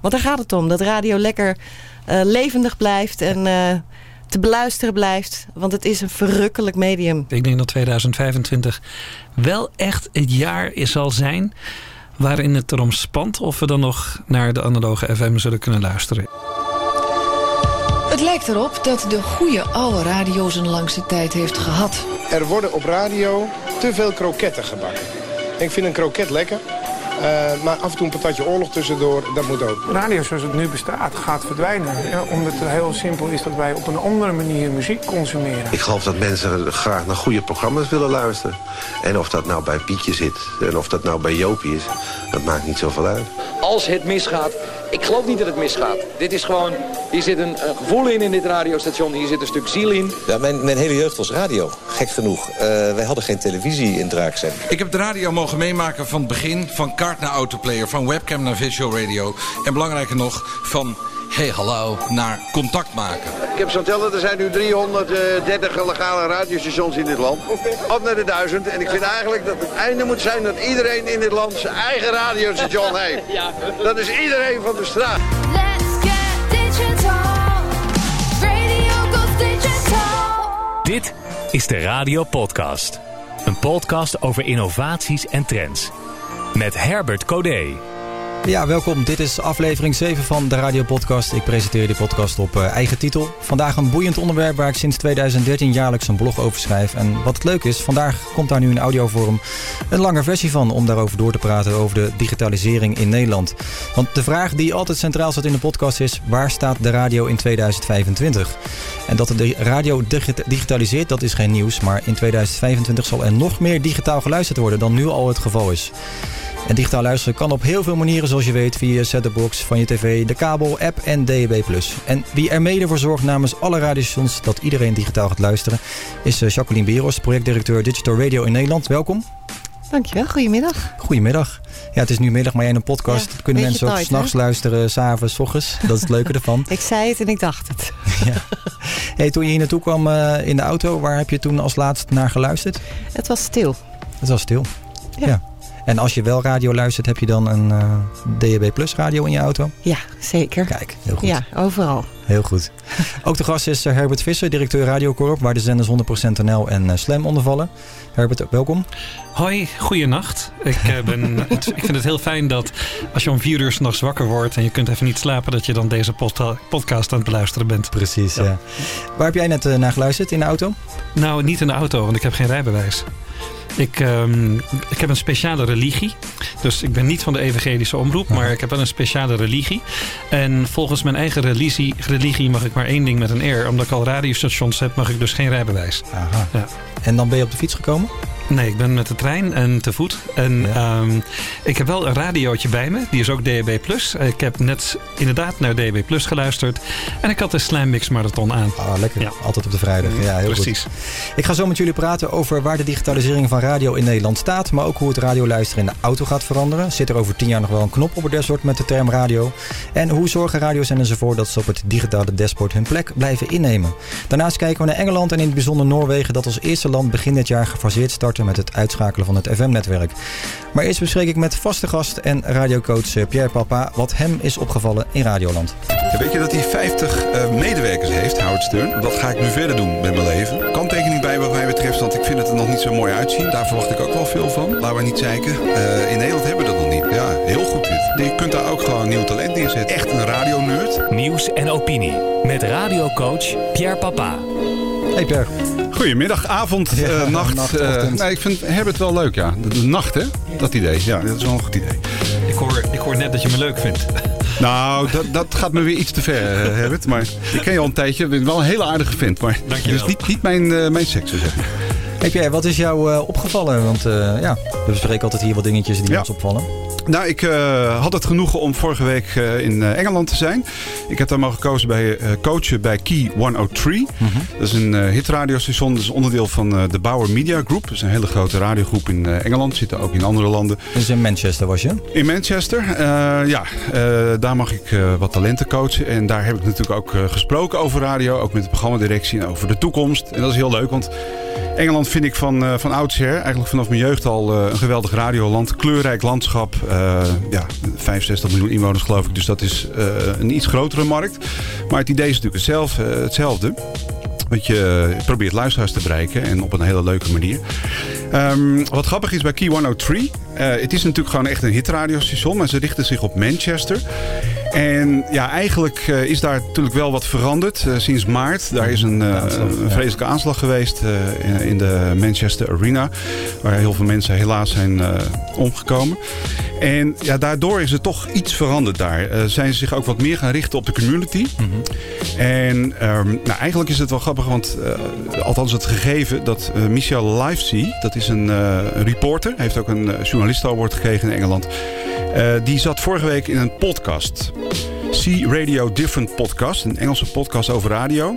Want daar gaat het om. Dat radio lekker uh, levendig blijft en uh, te beluisteren blijft. Want het is een verrukkelijk medium. Ik denk dat 2025 wel echt het jaar zal zijn... waarin het erom spant of we dan nog naar de analoge FM zullen kunnen luisteren. Het lijkt erop dat de goede oude radio zijn langste tijd heeft gehad. Er worden op radio te veel kroketten gebakken. Ik vind een kroket lekker. Uh, maar af en toe een patatje oorlog tussendoor, dat moet ook. Radio zoals het nu bestaat gaat verdwijnen. Ja, omdat het heel simpel is dat wij op een andere manier muziek consumeren. Ik geloof dat mensen graag naar goede programma's willen luisteren. En of dat nou bij Pietje zit en of dat nou bij Jopie is, dat maakt niet zoveel uit. Als het misgaat, ik geloof niet dat het misgaat. Dit is gewoon, hier zit een, een gevoel in in dit radiostation. Hier zit een stuk ziel in. Ja, mijn, mijn hele jeugd was radio, gek genoeg. Uh, wij hadden geen televisie in Draakzend. Ik heb de radio mogen meemaken van het begin. Van kaart naar autoplayer, van webcam naar visual radio. En belangrijker nog, van hey hallo naar contact maken. Ik heb zo'n tellen, er zijn nu 330 legale radiostations in dit land. Op naar de duizend. En ik vind eigenlijk dat het einde moet zijn dat iedereen in dit land zijn eigen radiostation heeft. Dat is iedereen van de straat. Let's get digital. Radio goes digital. Dit is de Radio Podcast. Een podcast over innovaties en trends. Met Herbert Codé. Ja, welkom. Dit is aflevering 7 van de Radio Podcast. Ik presenteer de podcast op uh, eigen titel. Vandaag een boeiend onderwerp waar ik sinds 2013 jaarlijks een blog over schrijf. En wat het leuk is, vandaag komt daar nu in audiovorm een lange versie van om daarover door te praten over de digitalisering in Nederland. Want de vraag die altijd centraal staat in de podcast is: waar staat de radio in 2025? En dat de radio digitaliseert, dat is geen nieuws. Maar in 2025 zal er nog meer digitaal geluisterd worden dan nu al het geval is. En digitaal luisteren kan op heel veel manieren zoals je weet via set van je tv, de kabel, app en DAB+. En wie er mede voor zorgt namens alle radiostations dat iedereen digitaal gaat luisteren is eh, Jacqueline Beros, projectdirecteur Digital Radio in Nederland. Welkom. Dankjewel, goedemiddag. Goedemiddag. Ja, het is nu middag, maar jij in een podcast ja, kunnen mensen ook s'nachts luisteren, s'avonds, ochtends. Dat is het leuke ervan. ik zei het en ik dacht het. ja. hey, toen je hier naartoe kwam uh, in de auto, waar heb je toen als laatst naar geluisterd? Het was stil. Het was stil. ja. En als je wel radio luistert, heb je dan een uh, eh, DAB Plus radio in je auto? Ja, zeker. Kijk, heel goed. Ja, overal. Heel goed. Ook de gast is eh, Herbert Visser, directeur Radiocorp, waar de zenders 100% NL en uh, Slam onder vallen. Herbert, welkom. Hoi, goeienacht. Ik, ben, ik vind het heel fijn dat als je om vier uur s'nachts wakker wordt en je kunt even niet slapen, dat je dan deze podcast aan het beluisteren bent. Precies, ja. ja. Waar heb jij net naar geluisterd? In de auto? Nou, niet in de auto, want ik heb geen rijbewijs. Ik, um, ik heb een speciale religie. Dus ik ben niet van de evangelische omroep, maar ik heb wel een speciale religie. En volgens mijn eigen religie, religie mag ik maar één ding met een R. Omdat ik al radiostations heb, mag ik dus geen rijbewijs. Aha. Ja. En dan ben je op de fiets gekomen? Nee, ik ben met de trein en te voet. En um, ik heb wel een radiootje bij me. Die is ook DAB+. Ik heb net inderdaad naar DAB Plus geluisterd. En ik had de Slam Mix Marathon aan. Ah, lekker. Ja. Altijd op de vrijdag. Ja, heel Precies. Goed. Ik ga zo met jullie praten over waar de digitalisering van radio in Nederland staat. Maar ook hoe het radioluisteren in de auto gaat veranderen. Zit er over tien jaar nog wel een knop op het dashboard met de term radio? En hoe zorgen radiozenders ervoor dat ze op het digitale dashboard hun plek blijven innemen? Daarnaast kijken we naar Engeland en in het bijzonder Noorwegen dat als eerste land begin dit jaar gefaseerd starten met het uitschakelen van het FM-netwerk. Maar eerst bespreek ik met vaste gast en radiocoach eh, Pierre Papa wat hem is opgevallen in Radioland. Ja, weet je dat hij 50 uh, medewerkers heeft, Howard Stern? Wat ga ik nu verder doen met mijn leven? Kanttekening bij wat mij betreft, want ik vind het er nog niet zo mooi uitzien. Daar verwacht ik ook wel veel van. Laten we niet zeiken. Uh, in Nederland hebben we dat nog niet. Ja, heel goed dit. Je kunt daar ook gewoon nieuw talent neerzetten. Echt een radionerd. Nieuws en opinie. Met radiocoach Pierre Papa. Hey Pierre. Goedemiddag, avond, ja, uh, nacht. nacht uh, nee, ik vind Herbert wel leuk, ja. De, de, nacht, hè? Dat idee. Ja, dat is wel een goed idee. Ik hoor, ik hoor net dat je me leuk vindt. Nou, dat, dat gaat me weer iets te ver, uh, Herbert. Maar ik ken je al een tijdje. Ik ben wel een hele aardige vent. Maar Dank je is niet, niet mijn, mijn seks, zeg maar. Hey Pierre, wat is jou opgevallen? Want ja, we bespreken altijd hier wat dingetjes die ja. ons opvallen. Nou, ik uh, had het genoegen om vorige week uh, in uh, Engeland te zijn. Ik heb daar mogen gekozen bij coachen bij Key 103. Mm -hmm. Dat is een hitradiostation. Dat is onderdeel van de Bauer Media Group. Dat is een hele grote radiogroep in Engeland. Zitten ook in andere landen. Dus in Manchester was je? In Manchester, ja. daar mag ik wat talenten coachen. En daar heb ik natuurlijk ook gesproken over radio. Ook met de programmadirectie en over de toekomst. En dat is heel leuk, want... Engeland vind ik van, van oudsher, eigenlijk vanaf mijn jeugd al, een geweldig radioland. Kleurrijk landschap. Uh, ja, 65 miljoen inwoners geloof ik. Dus dat is een iets grotere markt. Maar het idee is natuurlijk hetzelfde. hetzelfde. Want je probeert luisteraars te bereiken en op een hele leuke manier. Um, wat grappig is bij Key 103. Uh, het is natuurlijk gewoon echt een hitradiostation. Maar ze richten zich op Manchester. En ja, eigenlijk uh, is daar natuurlijk wel wat veranderd uh, sinds maart. Daar is een, een vreselijke aanslag geweest in, in, de Manchester Arena. Waar heel veel mensen helaas zijn omgekomen. En ja, daardoor is er toch iets veranderd daar. zijn ze zich ook wat meer gaan richten op de community. Mm -hmm. En um, nou, eigenlijk is het wel grappig, want althans het gegeven dat Michel Livesey, dat is een, reporter. Heeft ook een uh, journalisten award gekregen in Engeland. Uh, die zat vorige week in een podcast. C Radio Different Podcast. Een Engelse podcast over radio.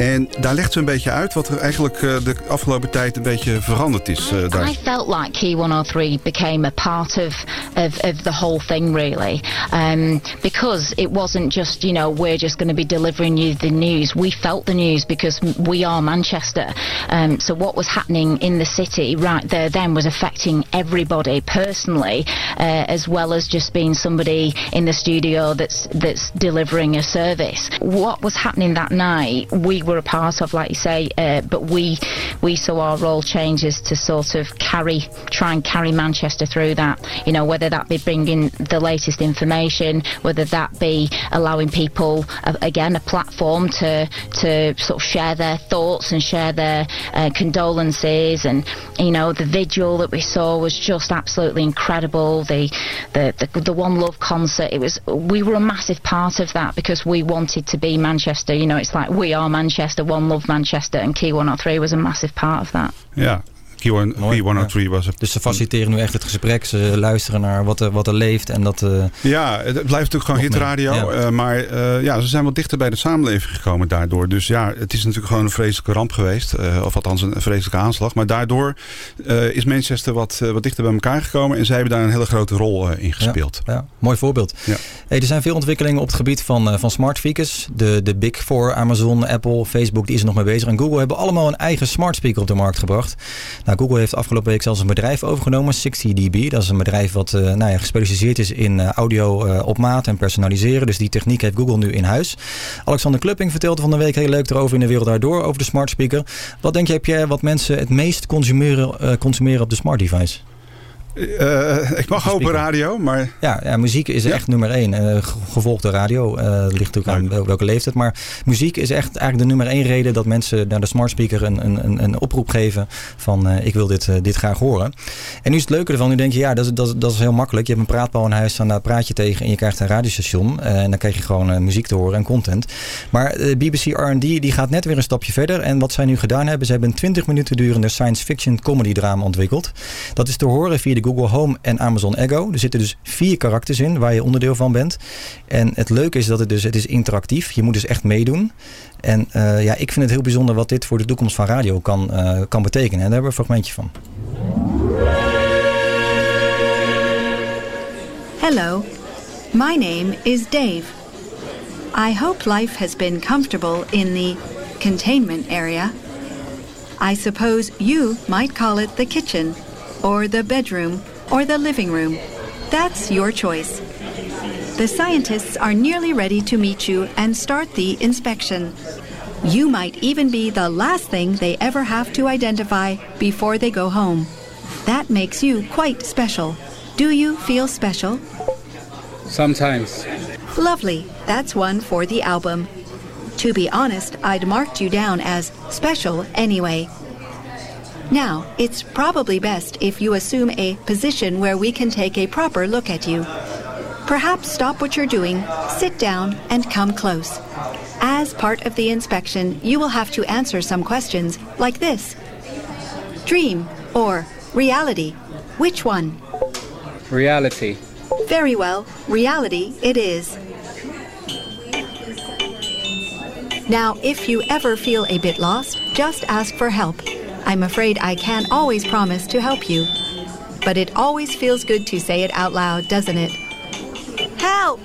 En daar legt ze een beetje uit wat er eigenlijk uh, de afgelopen tijd een beetje veranderd is. Uh, daar. I felt like Key 103 became a part of, of, of the whole thing really. Um, because it wasn't just, you know, we're just going to be delivering you the news. We felt the news because we are Manchester. Um, so what was happening in the city right there then was affecting everybody personally, uh, as well as just being somebody in the studio that's, that's delivering a service. What was happening that night, we were a part of, like you say, uh, but we we saw our role changes to sort of carry, try and carry Manchester through that. You know, whether that be bringing the latest information, whether that be allowing people uh, again a platform to to sort of share their thoughts and share their uh, condolences, and you know the vigil that we saw was just absolutely incredible. The, the the the One Love concert, it was we were a massive part of that because we wanted to be Manchester. You know, it's like we are Manchester, One Love Manchester, and Key 103 was a massive part of that. Ja, Key103 was het. Dus ze faciliteren nu echt het gesprek. Ze luisteren naar wat er, wat er leeft. En dat, uh, ja, het blijft natuurlijk gewoon hitradio. Ja. Uh, maar uh, ja, ze zijn wat dichter bij de samenleving gekomen daardoor. Dus ja, het is natuurlijk gewoon een vreselijke ramp geweest. of althans een vreselijke aanslag. Maar daardoor is Manchester wat, wat dichter bij elkaar gekomen. En zij hebben daar een hele grote rol in gespeeld. Ja, ja, mooi voorbeeld. Ja. Hey, er zijn veel ontwikkelingen op het gebied van, van smart speakers. De, de Big Four, Amazon, Apple, Facebook, die is er nog mee bezig. En Google hebben allemaal een eigen smart speaker op de markt gebracht. Nou, Google heeft afgelopen week zelfs een bedrijf overgenomen, 60dB. Dat is een bedrijf wat uh, nou ja, gespecialiseerd is in uh, audio uh, op maat en personaliseren. Dus die techniek heeft Google nu in huis. Alexander Klupping vertelde van de week heel leuk erover in de wereld daardoor over de smart speaker. Wat denk je, heb jij wat mensen het meest consumeren, consumeren op de smart device? Uh, ik mag hopen radio, maar... Ja, ja muziek is ja. echt nummer één. Uh, gevolgd de radio. Uh, ligt ook aan welke leeftijd. Maar muziek is echt eigenlijk de nummer één reden... dat mensen naar de smart speaker een, een, een oproep geven... van ik wil dit, dit graag horen. En nu is het leuke ervan. Nu denk je, ja, dat is, dat, dat is heel makkelijk. Je hebt een praatbal in huis, daar praat je tegen... en je krijgt een radiostation. en dan krijg je gewoon muziek te horen en content. Maar BBC R&D die gaat net weer een stapje verder. En wat zij nu gedaan hebben... ze hebben een 20 minuten durende science fiction comedy drama ontwikkeld. Dat is te horen via de Google Home en Amazon Echo. Er zitten dus vier karakters in waar je onderdeel van bent. En het leuke is dat het dus het is interactief. Je moet dus echt meedoen. En uh, ja, ik vind het heel bijzonder wat dit voor de toekomst van radio kan, uh, kan betekenen. En daar hebben we een fragmentje van. Hello, my name is Dave. I hope life has been comfortable in the containment area. I suppose you might call it the kitchen. Or the bedroom, or the living room. That's your choice. The scientists are nearly ready to meet you and start the inspection. You might even be the last thing they ever have to identify before they go home. That makes you quite special. Do you feel special? Sometimes. Lovely. That's one for the album. To be honest, I'd marked you down as special anyway. Now, it's probably best if you assume a position where we can take a proper look at you. Perhaps stop what you're doing, sit down, and come close. As part of the inspection, you will have to answer some questions like this Dream or reality? Which one? Reality. Very well, reality it is. Now, if you ever feel a bit lost, just ask for help. I'm afraid I can't always promise to help you. But it always feels good to say it out loud, doesn't it? Help!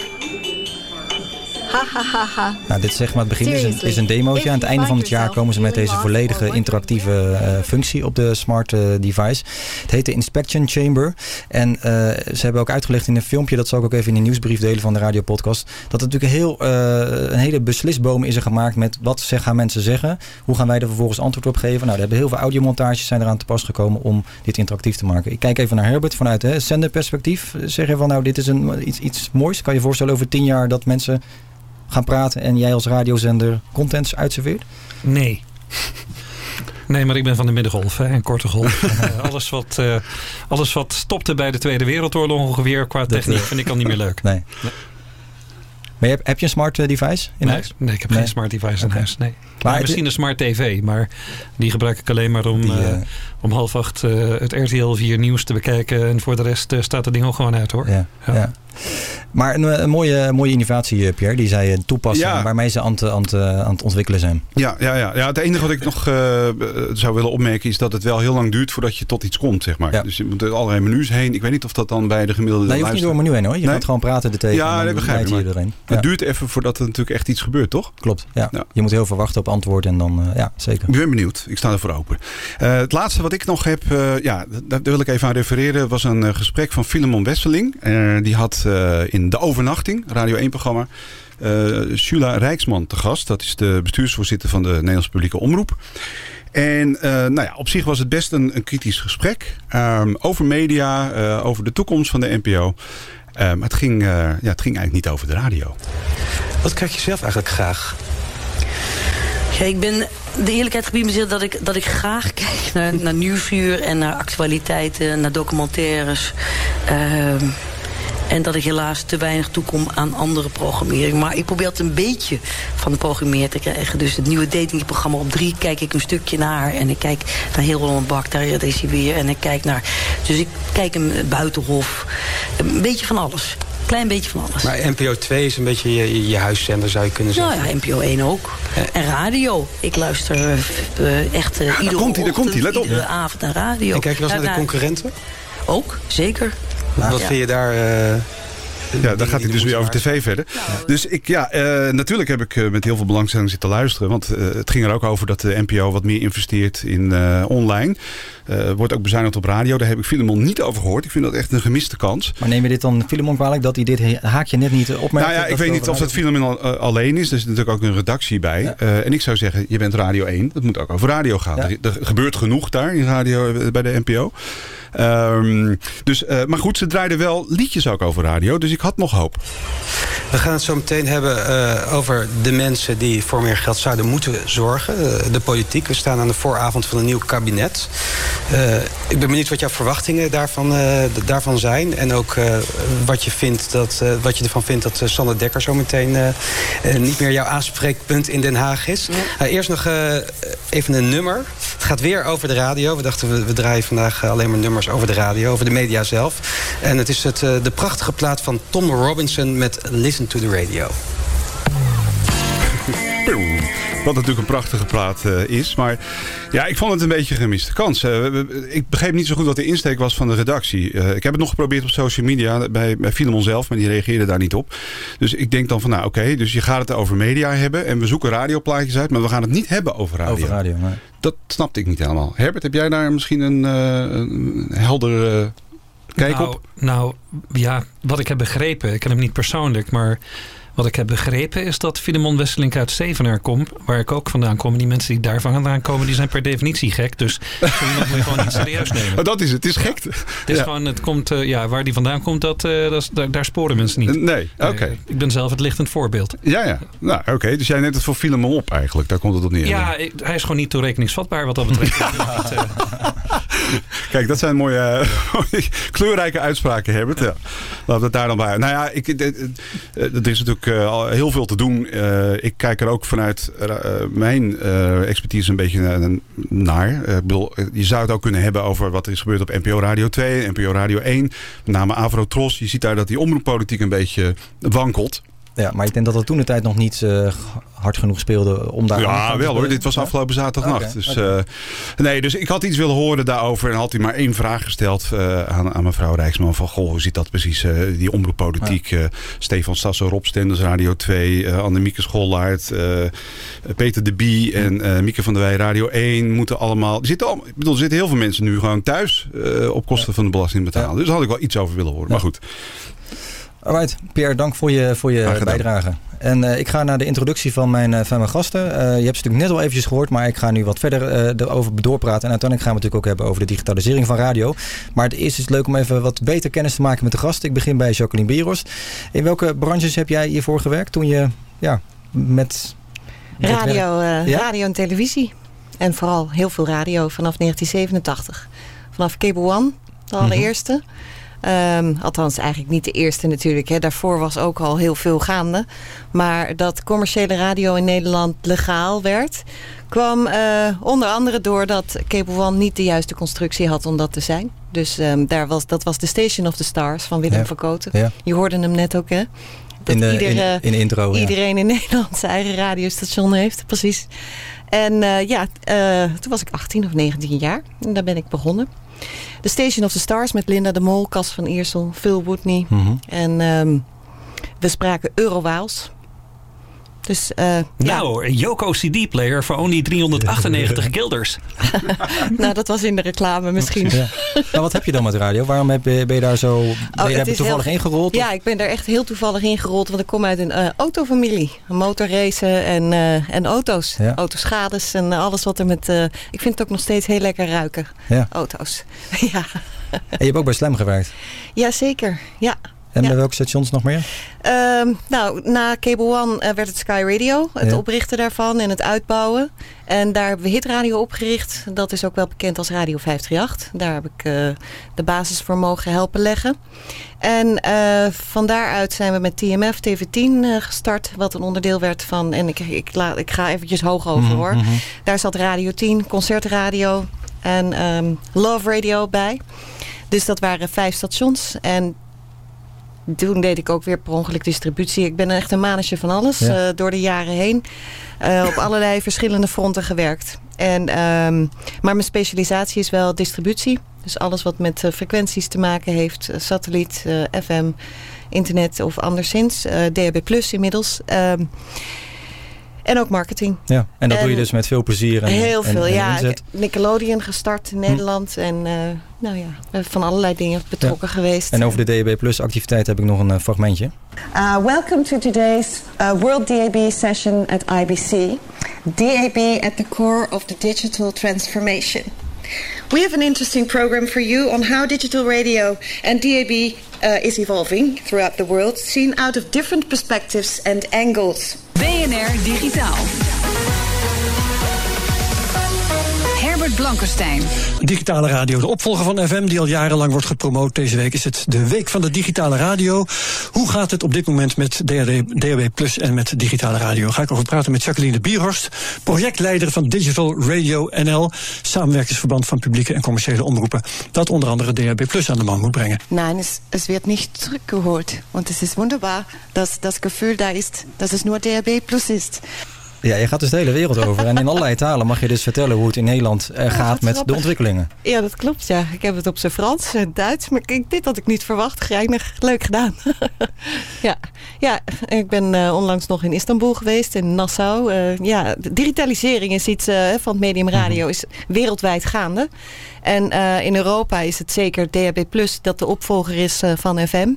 Ha ha ha ha. Nou, dit is zeg maar het begin is een, is een demootje. Aan het einde van het jaar komen ze met deze volledige interactieve eh, functie op de smart eh, device. Het heet de Inspection Chamber. En eh, ze hebben ook uitgelegd in een filmpje, dat zal ik ook even in de nieuwsbrief delen van de radiopodcast, dat het natuurlijk heel, een hele beslisboom is er gemaakt met wat zeg, gaan mensen zeggen. Hoe gaan wij er vervolgens antwoord op geven? Nou, er hebben heel veel audiomontages zijn eraan te pas gekomen om dit interactief te maken. Ik kijk even naar Herbert vanuit hè, zenderperspectief. Zeg je van nou, dit is een, iets, iets moois. Kan je je voorstellen over tien jaar dat mensen gaan praten en jij als radiozender contents uitserveert? Nee. Nee, maar ik ben van de middengolf hè, en korte golf. Eh, alles, wat, eh, alles wat stopte bij de Tweede Wereldoorlog ongeveer qua techniek vind ik al niet meer leuk. Nee. Maar je heb je een smart eh, device in nee, huis? Nee, ik heb geen smart device in huis. Nee. Maar misschien een smart tv, maar die gebruik ik alleen maar om, Die, om half acht eh, het RTL 4 nieuws te bekijken. En voor de rest eh, staat het ding ook gewoon uit hoor. Ja, ja. Maar een, een mooie, mooie innovatie, eh, Pierre, die zij eh, toepassen Ja. waarmee ze aan het, aan, het, eh, aan het ontwikkelen zijn. Ja, ja, ja. ja, het enige wat ik nog eh, zou willen opmerken is dat het wel heel lang duurt voordat je tot iets komt, zeg maar. Dus je moet door allerlei menus heen. Ik weet niet of dat dan bij de gemiddelde Nee, je hoeft niet door menu heen hoor. Je Nee? gaat gewoon praten er tegen. Ja, dat begrijp ik. Het Ja. duurt even voordat er natuurlijk echt iets gebeurt, toch? Klopt, ja. Je moet heel veel wachten op antwoord en dan, eh, ja, zeker. Ik ben benieuwd. Ik sta ervoor open. Eh, het laatste wat ik nog heb, eh, ja, daar, wil ik even aan refereren, was een eh, gesprek van Filemon Wesseling. Eh, die had in De Overnachting, Radio 1-programma, eh Shula Rijksman te gast. Dat is de bestuursvoorzitter van de Nederlandse Publieke Omroep. En nou ja, op zich was het best een, een kritisch gesprek ehm, over media, over de toekomst van de NPO. Maar het ging, ja, het ging eigenlijk niet over de radio. Wat krijg je zelf eigenlijk graag? Ja, ik ben de eerlijkheid gebied dat ik, dat ik graag kijk naar, naar nieuwsuur en naar actualiteiten, naar documentaires. Ehm, en dat ik helaas te weinig toekom aan andere programmering. Maar ik probeer het een beetje van de programmeer te krijgen. Dus het nieuwe datingprogramma op drie kijk ik een stukje naar. En ik kijk naar heel Holland Bak, daar is hij weer. En ik kijk naar... Dus ik kijk een buitenhof. Een beetje van alles. Klein beetje van alles. Maar NPO 2 is een beetje je, je huiszender, zou je kunnen Nou zeggen. ja, NPO 1 ook. En radio. Ik luister eh, eh, echt uh, iedere komt-ie, daar ochtend, komt-ie, let op. iedere avond naar radio. En kijk je wel eens naar de concurrenten? Ook, zeker. Wat Ja. vind je daar... eh, Ja, dan gaat hij dus weer over tv verder. Dus ik, ja, eh, natuurlijk heb ik eh, met heel veel belangstelling zitten luisteren. Want eh, het ging er ook over dat de NPO wat meer investeert in eh, online. Eh, wordt ook bezuinigd op radio. Daar heb ik Filemon niet over gehoord. Ik vind dat echt een gemiste kans. Maar neem je dit dan Filemon kwalijk dat hij dit haakje net niet opmerkt? Nou ja, ik weet niet of dat Filemon al, eh, alleen is. Er zit natuurlijk ook een redactie bij. Eh, en ik zou zeggen, je bent Radio 1. Dat moet ook over radio gaan. Er, er gebeurt genoeg daar in radio bij de NPO. Ehm, dus, eh, maar goed, ze draaiden wel liedjes ook over radio. Dus ik had nog hoop. We gaan het zo meteen hebben eh, over de mensen die voor meer geld zouden moeten zorgen. De politiek. We staan aan de vooravond van een nieuw kabinet. Eh, ik ben benieuwd wat jouw verwachtingen daarvan, eh, daarvan zijn. En ook eh, wat, je vindt dat, eh, wat je ervan vindt dat Sander Dekker zo meteen niet meer jouw aanspreekpunt in Den Haag is. Eh, eerst nog eh, even een nummer. Het gaat weer over de radio. We dachten we, we draaien vandaag alleen maar nummers over de radio, over de media zelf. En het is het, eh, de prachtige plaat van Tom Robinson met Listen to the Radio. Wat natuurlijk een prachtige plaat eh, is. Maar ja, ik vond het een beetje een gemiste kans. Eh, ik begreep niet zo goed wat de insteek was van de redactie. Eh, ik heb het nog geprobeerd op social media bij, bij Filemon zelf. Maar die reageerde daar niet op. Dus ik denk dan van nou oké. dus je gaat het over media hebben. En we zoeken radioplaatjes uit. Maar we gaan het niet hebben over radio. Over radio, nee. Dat snapte ik niet helemaal. Herbert, heb jij daar misschien een, eh, een helder eh, kijk nou, op? Nou, ja, wat ik heb begrepen, ik ken hem niet persoonlijk, maar wat ik heb begrepen is dat Filemon Wesselink uit Zevenaar komt, waar ik ook vandaan kom. En die mensen die daar vandaan komen, die zijn per definitie gek. Dus zo iemand moet je gewoon niet serieus nemen. Dat is het, het is gek. Het is Ja. gewoon, het komt, eh, ja, waar die vandaan komt, dat, eh, dat daar, daar sporen mensen niet. Nee, oké. Ik ben zelf het lichtend voorbeeld. Ja, ja. Nou, oké. Dus jij neemt het voor Filemon op eigenlijk. Daar komt het op neer. Ja, hij is gewoon niet toerekeningsvatbaar wat dat betreft. Het, eh, Kijk, dat zijn mooie, eh, kleurrijke uitspraken, Herbert. Ja. Laten we het daar dan bij. Nou ja, ik, eh, eh, er is natuurlijk eh, al heel veel te doen. Eh, ik kijk er ook vanuit eh, mijn eh, expertise een beetje na- naar. Eh, bedoel, eh, je zou het ook kunnen hebben over wat er is gebeurd op NPO Radio 2, NPO Radio 1. Met name Avro Tros. Je ziet daar dat die omroeppolitiek een beetje wankelt. Ja, maar ik denk dat dat toen de tijd nog niet uh, hard genoeg speelde om daar... Ja, wel hoor. Dit was afgelopen zaterdagnacht. Okay, dus, okay. Uh, nee, dus ik had iets willen horen daarover. En had hij maar één vraag gesteld uh, aan, aan mevrouw Rijksman. Van, goh, hoe zit dat precies? die omroeppolitiek. Ja. Stefan Stassen, Rob Stenders, Radio 2. Annemieke Schollaert. Peter de Bie en Mieke van der Wij, Radio 1. Moeten allemaal... Er zitten, al, ik bedoel, er zitten heel veel mensen nu gewoon thuis. op kosten ja. van de belastingbetaler. Dus daar had ik wel iets over willen horen. Maar goed. Alright, Pierre, dank voor je, voor je bijdrage. En uh, ik ga naar de introductie van mijn, uh, van mijn gasten. Uh, je hebt ze natuurlijk net al eventjes gehoord, maar ik ga nu wat verder erover doorpraten. En uiteindelijk gaan we het natuurlijk ook hebben over de digitalisering van radio. Maar het eerst is het leuk om even wat beter kennis te maken met de gasten. Ik begin bij Jacqueline Bieros. In welke branches heb jij hiervoor gewerkt toen je ja, met... Radio, ja? radio en televisie. En vooral heel veel radio vanaf 1987. Vanaf Cable One, de allereerste. Mm -hmm. Um, althans, eigenlijk niet de eerste natuurlijk. Hè. Daarvoor was ook al heel veel gaande. Maar dat commerciële radio in Nederland legaal werd... kwam uh, onder andere doordat Cable One niet de juiste constructie had om dat te zijn. Dus um, daar was, dat was de Station of the Stars van Willem ja. van Koten. Ja. Je hoorde hem net ook, hè? Dat in, de, in, in de intro, Iedereen in Nederland zijn eigen radiostation heeft, precies. En uh, ja, uh, toen was ik 18 of 19 jaar. En daar ben ik begonnen. The Station of the Stars met Linda de Mol, Cas van Iersel, Phil Woodney. Mm -hmm. En um, we spraken Eurowaals. Dus, uh, nou, een Yoko CD-player voor only 398 guilders. nou, dat was in de reclame misschien. Ja. Nou, wat heb je dan met radio? Waarom heb je, ben je daar zo ben je oh, daar toevallig heel, ingerold? Ja, ik ben daar echt heel toevallig ingerold. Want ik kom uit een uh, autovamilie. Motorracen en, uh, en auto's. Ja. Autoschades en alles wat er met... ik vind het ook nog steeds heel lekker ruiken. Ja. Auto's. ja. En je hebt ook bij Slam gewerkt? Jazeker, ja. En bij welke stations nog meer? Um, nou, na Cable One uh, werd het Sky Radio. Het ja. oprichten daarvan en het uitbouwen. En daar hebben we Hitradio opgericht. Dat is ook wel bekend als Radio 538. Daar heb ik uh, de basis voor mogen helpen leggen. En uh, van daaruit zijn we met TMF TV10 gestart. Wat een onderdeel werd van... En ik, ik, la, ik ga eventjes hoog over mm -hmm. hoor. Daar zat Radio 10, Concertradio en um, Love Radio bij. Dus dat waren vijf stations. En toen deed ik ook weer per ongeluk distributie. Ik ben echt een manetje van alles ja. uh, door de jaren heen. Uh, op allerlei verschillende fronten gewerkt. En, um, maar mijn specialisatie is wel distributie. Dus alles wat met uh, frequenties te maken heeft. satelliet, FM, internet of anderszins. DHB Plus inmiddels. Um, en ook marketing. Ja, en dat en doe je dus met veel plezier. En, heel veel, en ja. Nickelodeon gestart in Nederland. Hm. En uh, nou ja, van allerlei dingen betrokken ja. geweest. En over de DAB Plus activiteit heb ik nog een uh, fragmentje. Uh, welcome to today's World DAB session at IBC. DAB at the core of the digital transformation. We have an interesting program for you on how digital radio and DAB uh, is evolving throughout the world, seen out of different perspectives and angles. BNR Digitaal. Blankenstein. Digitale radio, de opvolger van FM die al jarenlang wordt gepromoot. Deze week is het de week van de digitale radio. Hoe gaat het op dit moment met DAB Plus en met digitale radio? Ga ik over praten met Jacqueline Bierhorst, projectleider van Digital Radio NL, samenwerkingsverband van publieke en commerciële omroepen, dat onder andere DAB Plus aan de man moet brengen. Nein, es, es wird nicht zurückgeholt. Und es ist wunderbar, dass das Gefühl da ist, dass es nur DAB Plus ist. Ja, je gaat dus de hele wereld over. En in allerlei talen mag je dus vertellen hoe het in Nederland uh, gaat met grappig. de ontwikkelingen. Ja, dat klopt. Ja. Ik heb het op zijn Frans en Duits. Maar ik, dit had ik niet verwacht. Grijnig. Leuk gedaan. ja. ja, ik ben uh, onlangs nog in Istanbul geweest. In Nassau. Uh, ja, de digitalisering is iets van het medium radio. Is wereldwijd gaande. En uh, in Europa is het zeker DHB Plus dat de opvolger is uh, van FM.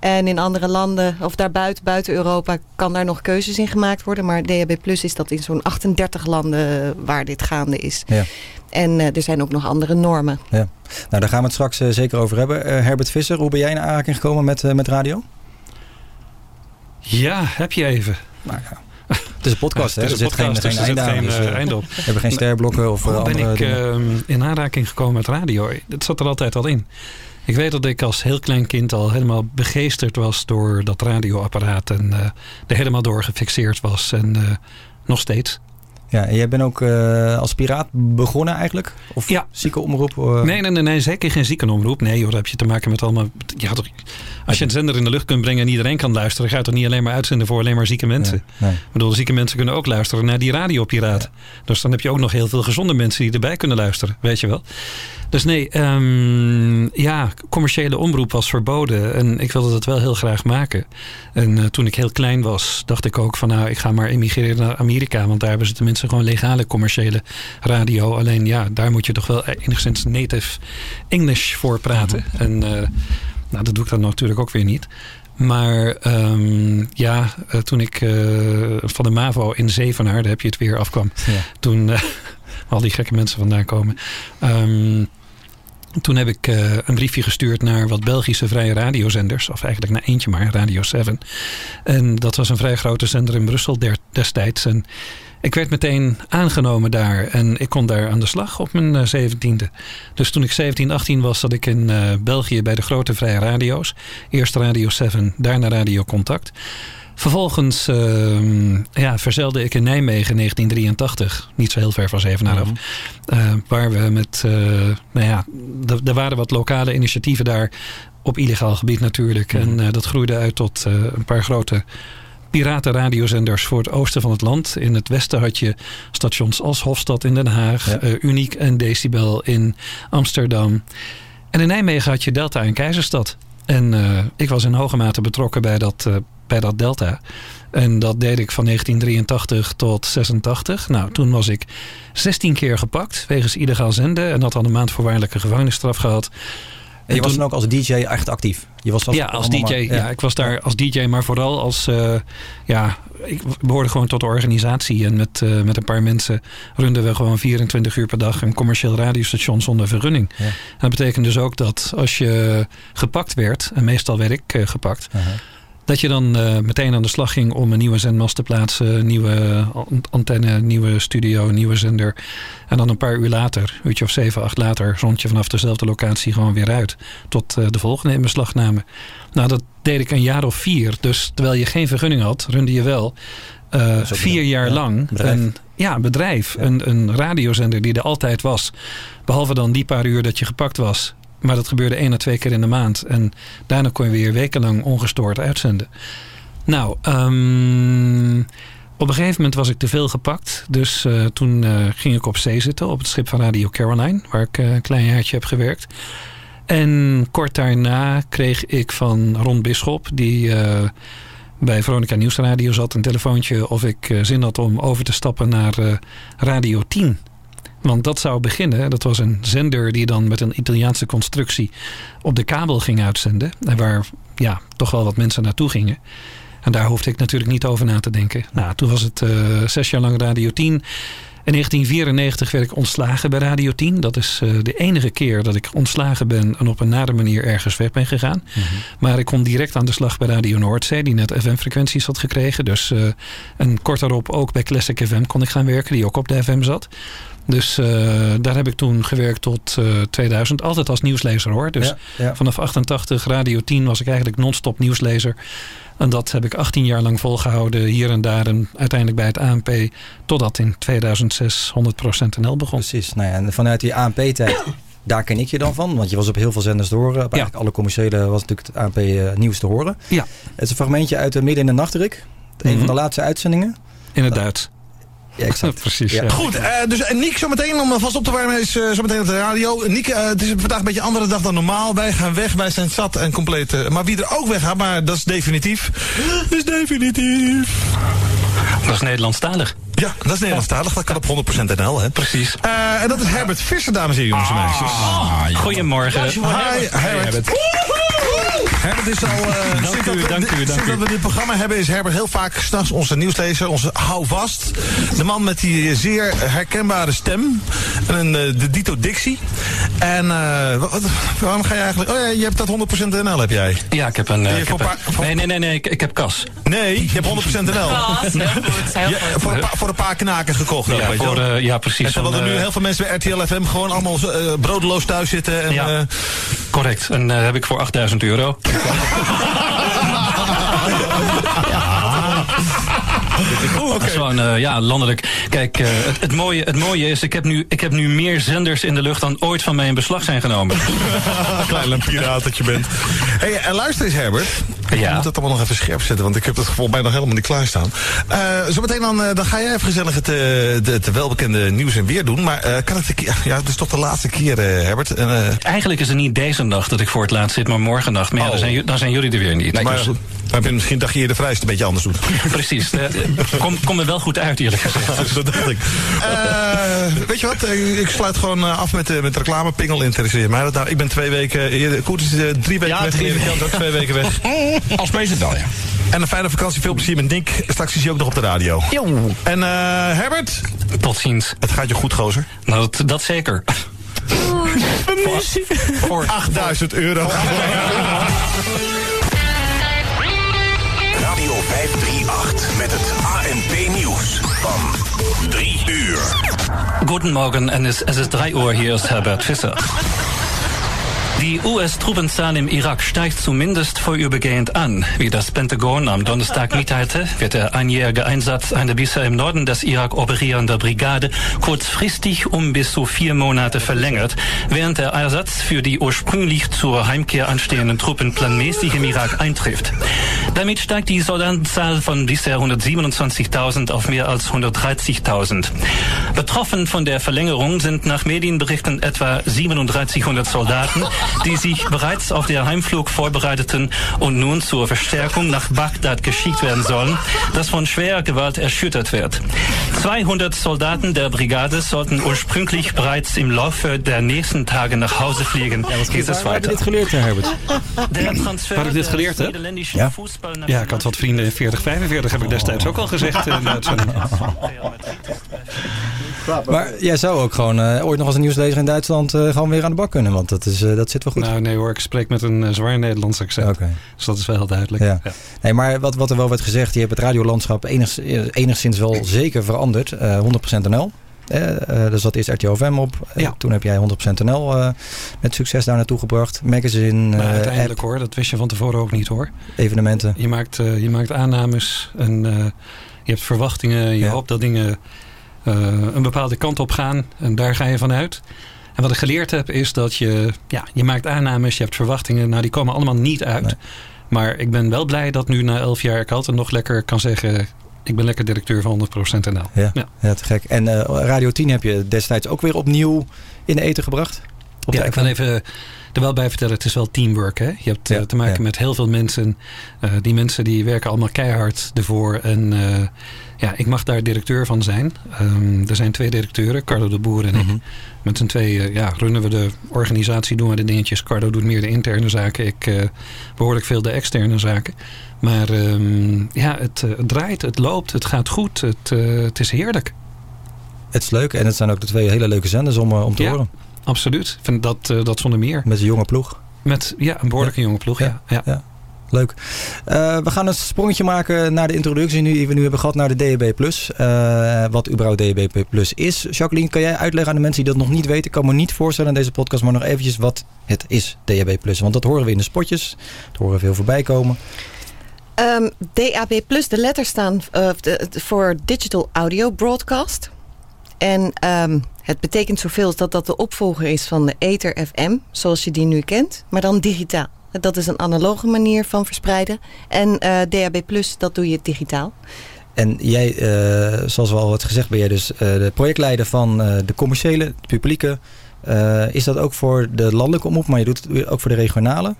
En in andere landen, of daarbuiten, buiten Europa, kan daar nog keuzes in gemaakt worden. Maar DHB Plus is dat in zo'n 38 landen waar dit gaande is. Ja. En uh, er zijn ook nog andere normen. Ja. Nou, daar gaan we het straks zeker over hebben. Herbert Visser, hoe ben jij in aanraking gekomen met, met radio? Ja, heb je even. Nou ja. Het is een podcast, hè? Er zit geen, dus geen, einde, dus, uh, einde op. We hebben geen sterblokken of Hoe ben ik uh, in aanraking gekomen met radio? Dat zat er altijd al in. Ik weet dat ik als heel klein kind al helemaal begeesterd was door dat radioapparaat. En uh, er helemaal door gefixeerd was. En nog steeds. Ja, en jij bent ook uh, als piraat begonnen eigenlijk? Of ja. ziekenomroep? Uh... Nee, nee, nee, nee, zeker geen ziekenomroep. Nee, joh, daar heb je te maken met allemaal... Ja, toch, als je een zender in de lucht kunt brengen en iedereen kan luisteren... ga je toch niet alleen maar uitzenden voor alleen maar zieke mensen. Nee, nee. Ik bedoel, zieke mensen kunnen ook luisteren naar die radiopiraat. Ja. Dus dan heb je ook nog heel veel gezonde mensen die erbij kunnen luisteren. Weet je wel. Dus nee, um, ja, commerciële omroep was verboden. En ik wilde dat wel heel graag maken. En uh, toen ik heel klein was, dacht ik ook van... nou, ik ga maar emigreren naar Amerika. Want daar hebben ze tenminste gewoon legale commerciële radio. Alleen ja, daar moet je toch wel enigszins native English voor praten. -hmm. En uh, nou, dat doe ik dan natuurlijk ook weer niet. Maar um, ja, uh, toen ik uh, van de MAVO in Zevenaar, daar heb je het weer, afkwam. Ja. Toen al die gekke mensen vandaan komen. Um, toen heb ik uh, een briefje gestuurd naar wat Belgische vrije radiozenders. Of eigenlijk naar eentje maar, Radio 7. En dat was een vrij grote zender in Brussel destijds. En ik werd meteen aangenomen daar. En ik kon daar aan de slag op mijn zeventiende. Uh, dus toen ik 17, 18 was, zat ik in uh, België bij de grote vrije radio's. Eerst Radio 7, daarna Radio Contact. Vervolgens uh, ja, verzelde ik in Nijmegen in 1983. Niet zo heel ver van Zevenaar af. Mm -hmm. uh, waar we met... Nou ja, er waren wat lokale initiatieven daar. Op illegaal gebied natuurlijk. Mm -hmm. En dat groeide uit tot een paar grote piratenradiozenders voor het oosten van het land. In het westen had je stations als Hofstad in Den Haag. Ja. Uniek en Decibel in Amsterdam. En in Nijmegen had je Delta en Keizerstad. En ik was in hoge mate betrokken bij dat bij dat Delta. En dat deed ik van 1983 tot 86. Nou, toen was ik 16 keer gepakt wegens illegaal zenden. En had al een maand voorwaardelijke gevangenisstraf gehad. En je was dan ook als DJ echt actief? Je was ja, als DJ. Maar, ja. ja. ik was daar als DJ, maar vooral als... Uh, ja, ik behoorde gewoon tot de organisatie. En met, uh, met een paar mensen runden we gewoon 24 uur per dag... een commercieel radiostation zonder vergunning. Ja. En dat betekent dus ook dat als je gepakt werd... en meestal werd ik uh, gepakt... -huh dat je dan uh, meteen aan de slag ging om een nieuwe zendmast te plaatsen. Nieuwe antenne, nieuwe studio, nieuwe zender. En dan een paar uur later, een uurtje of zeven, acht later... zond je vanaf dezelfde locatie gewoon weer uit. Tot uh, de volgende in beslag namen. Nou, dat deed ik een jaar of vier. Dus terwijl je geen vergunning had, runde je wel... Uh, vier jaar ja, lang bedrijf. een ja, bedrijf. Ja. Een, een radiozender die er altijd was. Behalve dan die paar uur dat je gepakt was. Maar dat gebeurde één à twee keer in de maand. En daarna kon je weer wekenlang ongestoord uitzenden. Nou, um, op een gegeven moment was ik te veel gepakt. Dus uh, toen uh, ging ik op zee zitten op het schip van Radio Caroline. Waar ik uh, een klein jaartje heb gewerkt. En kort daarna kreeg ik van Ron Bisschop, die bij Veronica Nieuwsradio zat, een telefoontje of ik zin had om over te stappen naar Radio 10. Want dat zou beginnen. Dat was een zender die dan met een Italiaanse constructie op de kabel ging uitzenden. En waar ja, toch wel wat mensen naartoe gingen. En daar hoefde ik natuurlijk niet over na te denken. Nou, toen was het uh, zes jaar lang Radio 10. In 1994 werd ik ontslagen bij Radio 10. Dat is uh, de enige keer dat ik ontslagen ben en op een nare manier ergens weg ben gegaan. Mm -hmm. Maar ik kon direct aan de slag bij Radio Noordzee, die net FM-frequenties had gekregen. Dus uh, en kort daarop ook bij Classic FM kon ik gaan werken, die ook op de FM zat. Dus uh, daar heb ik toen gewerkt tot uh, 2000. Altijd als nieuwslezer hoor. Dus ja, ja. vanaf 88, Radio 10 was ik eigenlijk non-stop nieuwslezer. En dat heb ik 18 jaar lang volgehouden. Hier en daar en uiteindelijk bij het ANP. Totdat in 2006 100% NL begon. Precies. Nou ja, en vanuit die ANP-tijd... Daar ken ik je dan van, want je was op heel veel zenders te horen. Op eigenlijk alle commerciële was natuurlijk het ANP uh, nieuws te horen. Ja. Het is een fragmentje uit de Midden in de Nachtdruk. Een mm -hmm. van de laatste uitzendingen. In het Duits. Ja, exact. Precies. Ja. Ja. Goed, uh, dus Niek zometeen om vast op te warmen is uh, zometeen op de radio. Niek, uh, het is vandaag een beetje een andere dag dan normaal. Wij gaan weg, wij zijn zat en compleet. maar wie er ook weg gaat, maar dat is definitief. is definitief. Dat is Nederlandstalig. Ja, dat is Nederlandstalig. Dat kan op 100% NL, hè? Precies. en dat is Herbert Visser, dames en jongens en meisjes. Ah, ja. Goedemorgen. Hi, Herbert. Herbert. Herbert is al... Uh, dank u, dank u, dank dat we dit programma hebben is Herbert heel vaak s'nachts onze nieuwslezer, onze houvast. De man met die zeer herkenbare stem. En een, uh, de dito dictie. En uh, wat, waarom ga je eigenlijk... Oh ja, je hebt dat 100% NL, heb jij? Ja, ik heb een... ik heb paar, een nee, nee, nee, nee, ik, ik, heb kas. Nee, je hebt 100% NL. Kas, ja, voor, een voor een paar knaken gekocht. Ja, ook, voor, uh, ja precies. En terwijl er nu heel veel mensen bij RTL FM gewoon allemaal uh, broodeloos thuis zitten. En, ja, correct. En uh, heb ik voor 8000 euro. ja. Dit. Dat is gewoon, uh, ja, landelijk. Kijk, uh, het, het, mooie, het mooie is, ik heb, nu, ik heb nu meer zenders in de lucht dan ooit van mij in beslag zijn genomen. Klein piraat dat je bent. Hey, en luister eens Herbert. Ja. Ik moet het allemaal nog even scherp zetten, want ik heb het volgens mij nog helemaal niet klaarstaan. Uh, zometeen dan, dan ga jij even gezellig het, het, welbekende nieuws en weer doen. Maar kan het ja, het is toch de laatste keer, Herbert. En, Eigenlijk is het niet deze nacht dat ik voor het laatst zit, maar morgen nacht. Maar ja, dan, Oh. zijn, dan zijn jullie er weer niet. Nee, maar Dus- heb je misschien dacht je de vrijste een beetje anders doet. Precies. Uh, kom, kom er wel goed uit, eerlijk gezegd. dat dacht ik. Uh, weet je wat? Ik sluit gewoon af met, met reclame. Pingel interesseert mij dat nou. Ik ben twee weken... Koert is uh, drie weken ja, weg. Drie weken. ook twee weken weg. Als president wel, ja. En een fijne vakantie. Veel plezier met Nick. Straks is hij ook nog op de radio. Jo. En uh, Herbert? Tot ziens. Het gaat je goed, gozer. Nou, dat, dat zeker. voor, voor 8000 euro. Radio 538 met het ANP nieuws van 3 uur. Guten Morgen, en es ist 3 Uhr, hier ist Herbert Fischer. Die US-Truppenzahl im Irak steigt zumindest vorübergehend an. Wie das Pentagon am Donnerstag mitteilte, wird der einjährige Einsatz einer bisher im Norden des Irak operierenden Brigade kurzfristig um bis zu vier Monate verlängert, während der Ersatz für die ursprünglich zur Heimkehr anstehenden Truppen planmäßig im Irak eintrifft. Damit steigt die Soldatenzahl von bisher 127.000 auf mehr als 130.000. Betroffen von der Verlängerung sind nach Medienberichten etwa 3700 Soldaten, die sich bereits auf der Heimflug vorbereiteten und nun zur Verstärkung nach Bagdad geschickt werden sollen, das von schwerer Gewalt erschüttert wird. 200 Soldaten der Brigade sollten ursprünglich bereits im Laufe der nächsten Tage nach Hause fliegen. Ja, Geht es weiter? dit geleerd, Herbert? Waar ik dit geleerd heb? Ja. Ja, ik had wat vrienden in 40, 45, heb ik destijds ook al gezegd. In. Maar jij zou ook gewoon uh, ooit nog als een nieuwslezer in Duitsland uh, gewoon weer aan de bak kunnen, want dat, is, uh, dat zit wel goed. Nou nee hoor, ik spreek met een uh, zwaar Nederlands accent. Okay. Dus dat is wel heel duidelijk. Ja. Ja. Nee, maar wat, wat er wel werd gezegd, je hebt het radiolandschap enig, enigszins wel zeker veranderd. 100% NL. dus dat is RTO FM op. Ja. Toen heb jij 100% NL met succes daar naartoe gebracht. Magazine, uiteindelijk app, hoor, dat wist je van tevoren ook niet hoor. Evenementen. Je maakt, je maakt aannames en je hebt verwachtingen. Je ja. hoopt dat dingen uh, een bepaalde kant op gaan. En daar ga je vanuit. En wat ik geleerd heb is dat je, ja, je maakt aannames, je hebt verwachtingen. Nou, die komen allemaal niet uit. Nee. Maar ik ben wel blij dat nu na elf jaar ik altijd nog lekker kan zeggen... ik ben lekker directeur van 100% NL. Ja, ja. ja te gek. En uh, Radio 10 heb je destijds ook weer opnieuw in de eten gebracht? Op ja, ik wil even er wel bij vertellen, het is wel teamwork. Hè? Je hebt ja, uh, te maken ja. met heel veel mensen. Uh, die mensen die werken allemaal keihard ervoor. En uh, ja, ik mag daar directeur van zijn. Um, er zijn twee directeuren, Carlo de Boer en ik. Mm -hmm. Met z'n tweeën ja, runnen we de organisatie, doen we de dingetjes. Carlo doet meer de interne zaken. Ik behoorlijk veel de externe zaken. Maar um, ja, het, het, draait, het loopt, het gaat goed. Het, het is heerlijk. Het is leuk en het zijn ook de twee hele leuke zenders om, om te ja. horen. Absoluut. Vind dat, dat zonder meer. Met een jonge ploeg. Met ja, een behoorlijke ja. jonge ploeg, ja. ja. Leuk. Uh, we gaan een sprongetje maken naar de introductie die we nu hebben gehad naar de DAB+. Uh, wat überhaupt DAB+ is. Jacqueline, kan jij uitleggen aan de mensen die dat nog niet weten? Ik kan me niet voorstellen in deze podcast, maar nog eventjes wat het is, DAB+. Want dat horen we in de spotjes. Dat horen we veel voorbij komen. Um, DAB+, de letters staan de, voor Digital Audio Broadcast. En um, het betekent zoveel als dat dat de opvolger is van de Ether FM, zoals je die nu kent, maar dan digitaal. Dat is een analoge manier van verspreiden. En uh, DAB+, dat doe je digitaal. En jij, uh, zoals we al had gezegd, ben jij dus uh, de projectleider van de commerciële, de publieke. is dat ook voor de landelijke omroep, maar je doet het ook voor de regionale?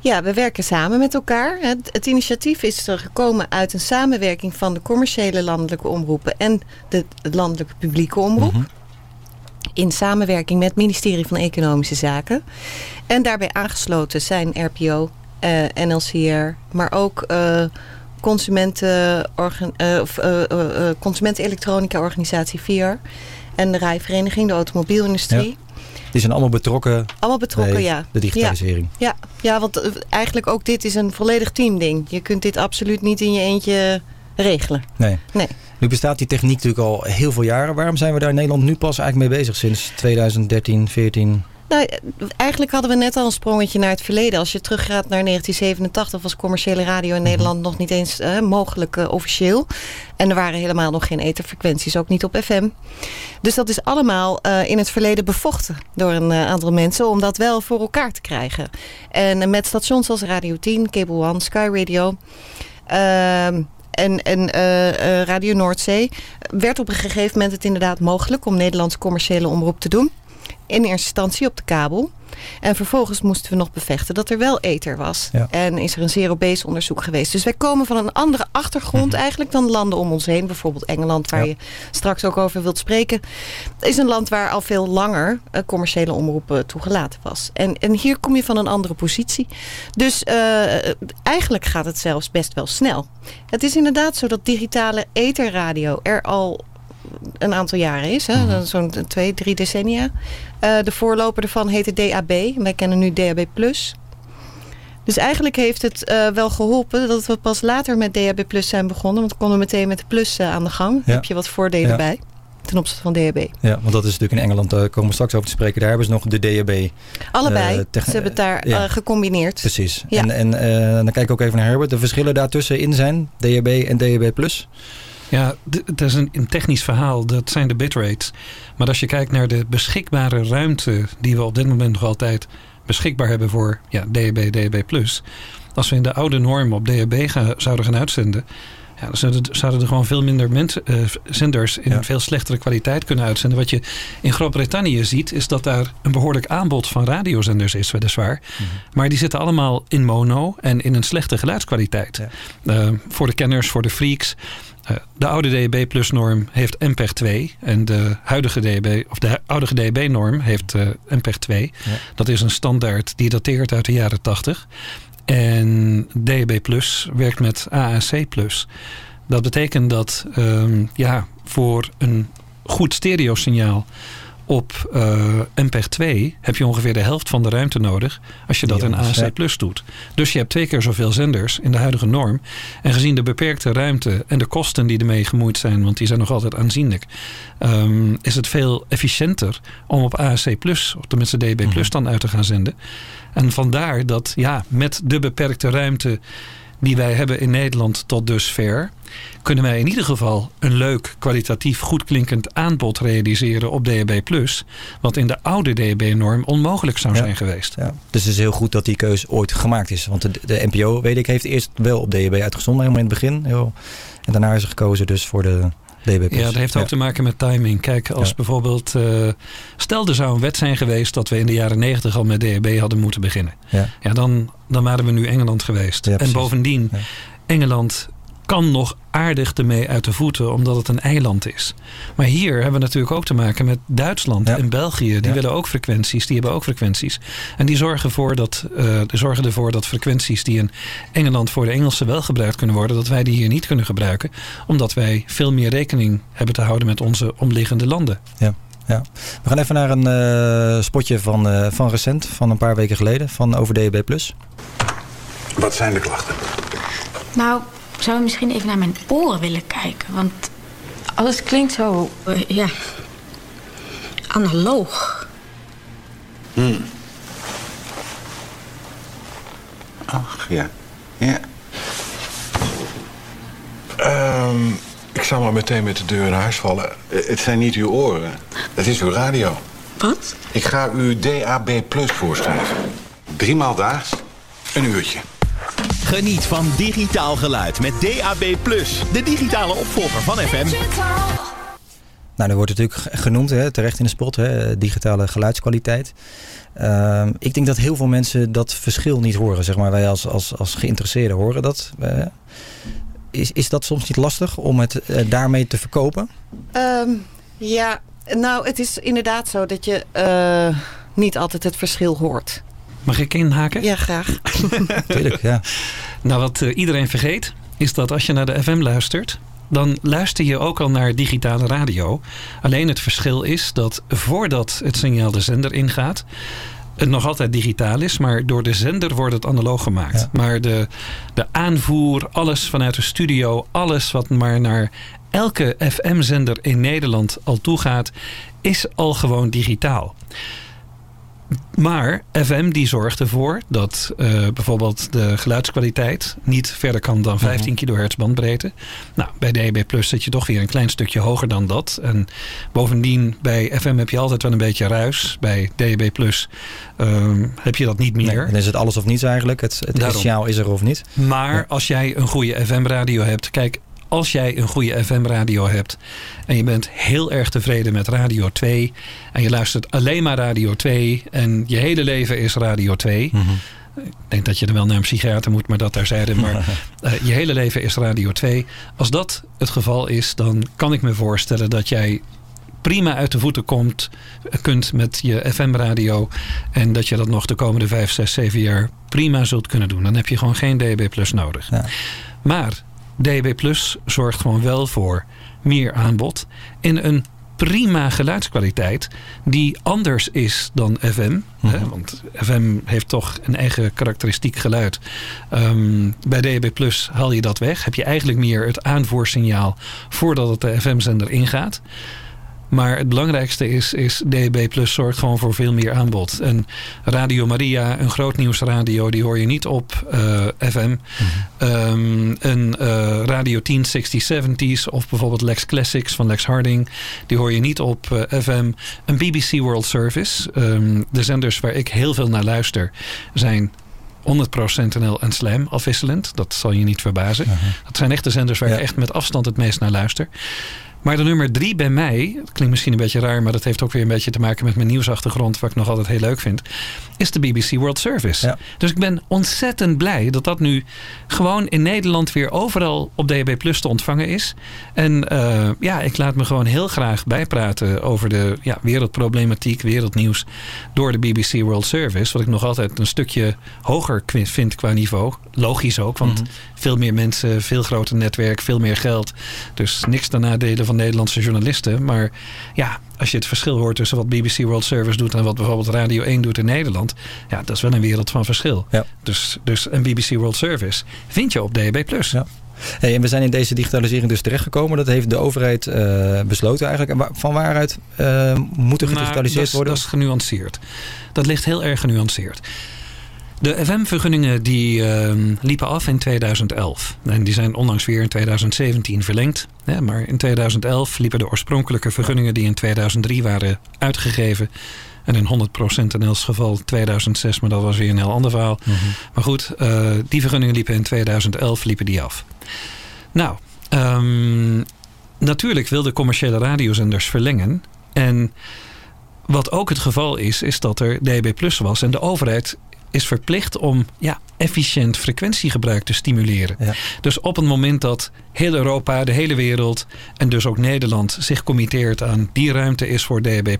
Ja, we werken samen met elkaar. Het, het, initiatief is er gekomen uit een samenwerking van de commerciële landelijke omroepen en de, de landelijke publieke omroep. Mm -hmm. In samenwerking met het ministerie van Economische Zaken. En daarbij aangesloten zijn RPO, uh, NLCR, maar ook uh, consumenten, uh, consumentenelektronica organisatie VIR en de rijvereniging, de automobielindustrie. Ja. Die zijn allemaal betrokken, allemaal betrokken bij ja. de digitalisering. Ja, ja, ja, want eigenlijk ook dit is een volledig teamding. Je kunt dit absoluut niet in je eentje regelen. Nee. nee. Nu bestaat die techniek natuurlijk al heel veel jaren. Waarom zijn we daar in Nederland nu pas eigenlijk mee bezig sinds 2013, 14? Nou, eigenlijk hadden we net al een sprongetje naar het verleden. Als je teruggaat naar 1987 was commerciële radio in Nederland nog niet eens uh, mogelijk uh, officieel. En er waren helemaal nog geen etherfrequenties, ook niet op FM. Dus dat is allemaal uh, in het verleden bevochten door een aantal mensen om dat wel voor elkaar te krijgen. En met stations als Radio 10, Cable One, Sky Radio ehm, en, en uh, uh, Radio Noordzee werd op een gegeven moment het inderdaad mogelijk om Nederlands commerciële omroep te doen. In eerste instantie op de kabel. En vervolgens moesten we nog bevechten dat er wel ether was. Ja. En is er een zero-base onderzoek geweest. Dus wij komen van een andere achtergrond mm -hmm. eigenlijk dan landen om ons heen. Bijvoorbeeld Engeland, waar ja. je straks ook over wilt spreken. is een land waar al veel langer uh, commerciële omroep toegelaten was. En, en hier kom je van een andere positie. Dus uh, eigenlijk gaat het zelfs best wel snel. Het is inderdaad zo dat digitale etherradio er al een aantal jaren is. -hmm. Zo'n twee, drie decennia. Uh, de voorloper ervan heette DAB. Wij kennen nu DAB+. Dus eigenlijk heeft het uh, wel geholpen dat we pas later met DAB Plus zijn begonnen. Want we konden meteen met de Plus uh, aan de gang. Daar heb je wat voordelen ja. bij ten opzichte van DAB. Ja, want dat is natuurlijk in Engeland, daar komen we straks over te spreken. Daar hebben ze nog de DAB. Allebei, ze hebben het daar ja. gecombineerd. Precies. En, en dan kijk ik ook even naar Herbert. De verschillen daartussenin zijn DAB en DAB+. Ja, het is een, technisch verhaal. Dat zijn de bitrates. Maar als je kijkt naar de beschikbare ruimte... die we op dit moment nog altijd beschikbaar hebben voor ja, DAB, DAB+. Als we in de oude norm op DAB ga, zouden gaan uitzenden... Ja, dan zouden, zouden er gewoon veel minder mensen, uh, zenders in ja. veel slechtere kwaliteit kunnen uitzenden. Wat je in Groot-Brittannië ziet, is dat daar een behoorlijk aanbod van radiozenders is, weliswaar. Mm -hmm. Maar die zitten allemaal in mono en in een slechte geluidskwaliteit. Ja. Uh, voor de kenners, voor de freaks. Uh, de oude DAB Plus norm heeft MPEG 2 en de huidige DAB of de oude DAB norm heeft MPEG 2. Ja. Dat is een standaard die dateert uit de jaren 80. En DAB Plus werkt met AAC Plus. Dat betekent dat um, ja, voor een goed stereosignaal op uh, MPEG 2 heb je ongeveer de helft van de ruimte nodig als je dat in AAC Plus doet. Dus je hebt twee keer zoveel zenders in de huidige norm. En gezien de beperkte ruimte en de kosten die ermee gemoeid zijn, want die zijn nog altijd aanzienlijk, um, is het veel efficiënter om op AAC Plus, of tenminste DB Plus dan uit te gaan zenden. En vandaar dat ja, met de beperkte ruimte die wij hebben in Nederland tot dusver, kunnen wij in ieder geval een leuk, kwalitatief goed klinkend aanbod realiseren op DAB+. Wat in de oude DAB-norm onmogelijk zou ja. zijn geweest. Ja. Dus het is heel goed dat die keus ooit gemaakt is. Want de, de NPO, weet ik, heeft eerst wel op DAB uitgezonden, helemaal in het begin. Heel. En daarna is er gekozen dus voor de. Ja, dat heeft ook ja. te maken met timing. Kijk, als ja. bijvoorbeeld... Uh, stel er zou een wet zijn geweest... dat we in de jaren 90 al met DAB hadden moeten beginnen. Ja, ja dan, dan waren we nu Engeland geweest. en bovendien, Engeland kan nog aardig ermee uit de voeten, omdat het een eiland is. Maar hier hebben we natuurlijk ook te maken met Duitsland en België. Die willen ook frequenties, die hebben ook frequenties. En die zorgen, voor dat, uh, die zorgen ervoor dat frequenties die in Engeland voor de Engelsen wel gebruikt kunnen worden, dat wij die hier niet kunnen gebruiken. Omdat wij veel meer rekening hebben te houden met onze omliggende landen. Ja. Ja. We gaan even naar een uh, spotje van, uh, van recent, van een paar weken geleden, van over DB+. Wat zijn de klachten? Nou, zou je misschien even naar mijn oren willen kijken? Want alles klinkt zo, uh, ja, analoog. Hmm. Ach, ja. Ja. Um, ik zal maar meteen met de deur in huis vallen. Het zijn niet uw oren. Het is uw radio. Wat? Ik ga u DAB Plus voorschrijven. Driemaal daags, een uurtje. Geniet van digitaal geluid met DAB+, de digitale opvolger van FM. Nou, er wordt natuurlijk genoemd, hè, terecht in de spot, hè, digitale geluidskwaliteit. Uh, ik denk dat heel veel mensen dat verschil niet horen. Zeg maar. Wij als, als, als geïnteresseerden horen dat. Uh, is, is dat soms niet lastig om het uh, daarmee te verkopen? Um, ja, nou, het is inderdaad zo dat je uh, niet altijd het verschil hoort. Mag ik inhaken? Ja, graag. Tuurlijk, ja. Nou, wat uh, iedereen vergeet, is dat als je naar de FM luistert, dan luister je ook al naar digitale radio. Alleen het verschil is dat voordat het signaal de zender ingaat, het nog altijd digitaal is, maar door de zender wordt het analoog gemaakt. Ja. Maar de, de aanvoer, alles vanuit de studio, alles wat maar naar elke FM-zender in Nederland al toegaat, is al gewoon digitaal Maar FM die zorgt ervoor dat uh, bijvoorbeeld de geluidskwaliteit niet verder kan dan 15 mm kHz bandbreedte. Nou, bij DAB Plus zit je toch weer een klein stukje hoger dan dat. En bovendien bij FM heb je altijd wel een beetje ruis. Bij DAB Plus uh, heb je dat niet meer. Nee, dan is het alles of niets eigenlijk. Het, het signaal is er of niet. Maar ja. als jij een goede FM radio hebt. Kijk, als jij een goede FM-radio hebt en je bent heel erg tevreden met Radio 2 en je luistert alleen maar Radio 2 en je hele leven is Radio 2. Mm -hmm. Ik denk dat je er wel naar een psychiater moet, maar dat daar zeiden. Maar uh, je hele leven is Radio 2. Als dat het geval is, dan kan ik me voorstellen dat jij prima uit de voeten komt, kunt met je FM-radio. En dat je dat nog de komende 5, 6, 7 jaar prima zult kunnen doen. Dan heb je gewoon geen DB Plus nodig. Ja. Maar DB Plus zorgt gewoon wel voor meer aanbod in een prima geluidskwaliteit die anders is dan FM. Mm -hmm. hè, want FM heeft toch een eigen karakteristiek geluid. Um, bij DB Plus haal je dat weg. Heb je eigenlijk meer het aanvoersignaal voordat het de FM-zender ingaat. Maar het belangrijkste is, is DB Plus zorgt gewoon voor veel meer aanbod. En Radio Maria, een groot nieuwsradio, die hoor je niet op uh, FM. Mm -hmm. um, een uh, Radio 10 60 70s of bijvoorbeeld Lex Classics van Lex Harding, die hoor je niet op uh, FM. Een BBC World Service, um, de zenders waar ik heel veel naar luister, zijn 100% NL en Slam afwisselend. Dat zal je niet verbazen. -huh. Dat zijn echt de zenders waar ja. ik echt met afstand het meest naar luister. Maar de nummer drie bij mij, dat klinkt misschien een beetje raar, maar dat heeft ook weer een beetje te maken met mijn nieuwsachtergrond, wat ik nog altijd heel leuk vind, is de BBC World Service. Ja. Dus ik ben ontzettend blij dat dat nu gewoon in Nederland weer overal op DAB Plus te ontvangen is. En uh, ja, ik laat me gewoon heel graag bijpraten over de ja, wereldproblematiek, wereldnieuws door de BBC World Service. Wat ik nog altijd een stukje hoger vind qua niveau. Logisch ook, want mm -hmm. veel meer mensen, veel groter netwerk, veel meer geld. Dus niks ten nadele van Nederlandse journalisten. Maar ja, als je het verschil hoort tussen wat BBC World Service doet en wat bijvoorbeeld Radio 1 doet in Nederland. Ja, dat is wel een wereld van verschil. Ja. Dus, dus een BBC World Service vind je op DAB+. Ja. Hey, en we zijn in deze digitalisering dus terechtgekomen. Dat heeft de overheid uh, besloten eigenlijk. En van waaruit uh, moet er gedigitaliseerd nou, dat, worden? Dat is genuanceerd. Dat ligt heel erg genuanceerd. De FM-vergunningen die uh, liepen af in 2011. En die zijn onlangs weer in 2017 verlengd. Ja, maar in 2011 liepen de oorspronkelijke vergunningen die in 2003 waren uitgegeven. En in 100% inEls geval 2006, maar dat was weer een heel ander verhaal. Mm -hmm. Maar goed, uh, die vergunningen liepen in 2011 liepen die af. Nou, um, natuurlijk wilden commerciële radiozenders verlengen. En wat ook het geval is, is dat er DB Plus was. En de overheid is verplicht om ja, efficiënt frequentiegebruik te stimuleren. Ja. Dus op het moment dat heel Europa, de hele wereld en dus ook Nederland zich committeert aan die ruimte is voor DAB+.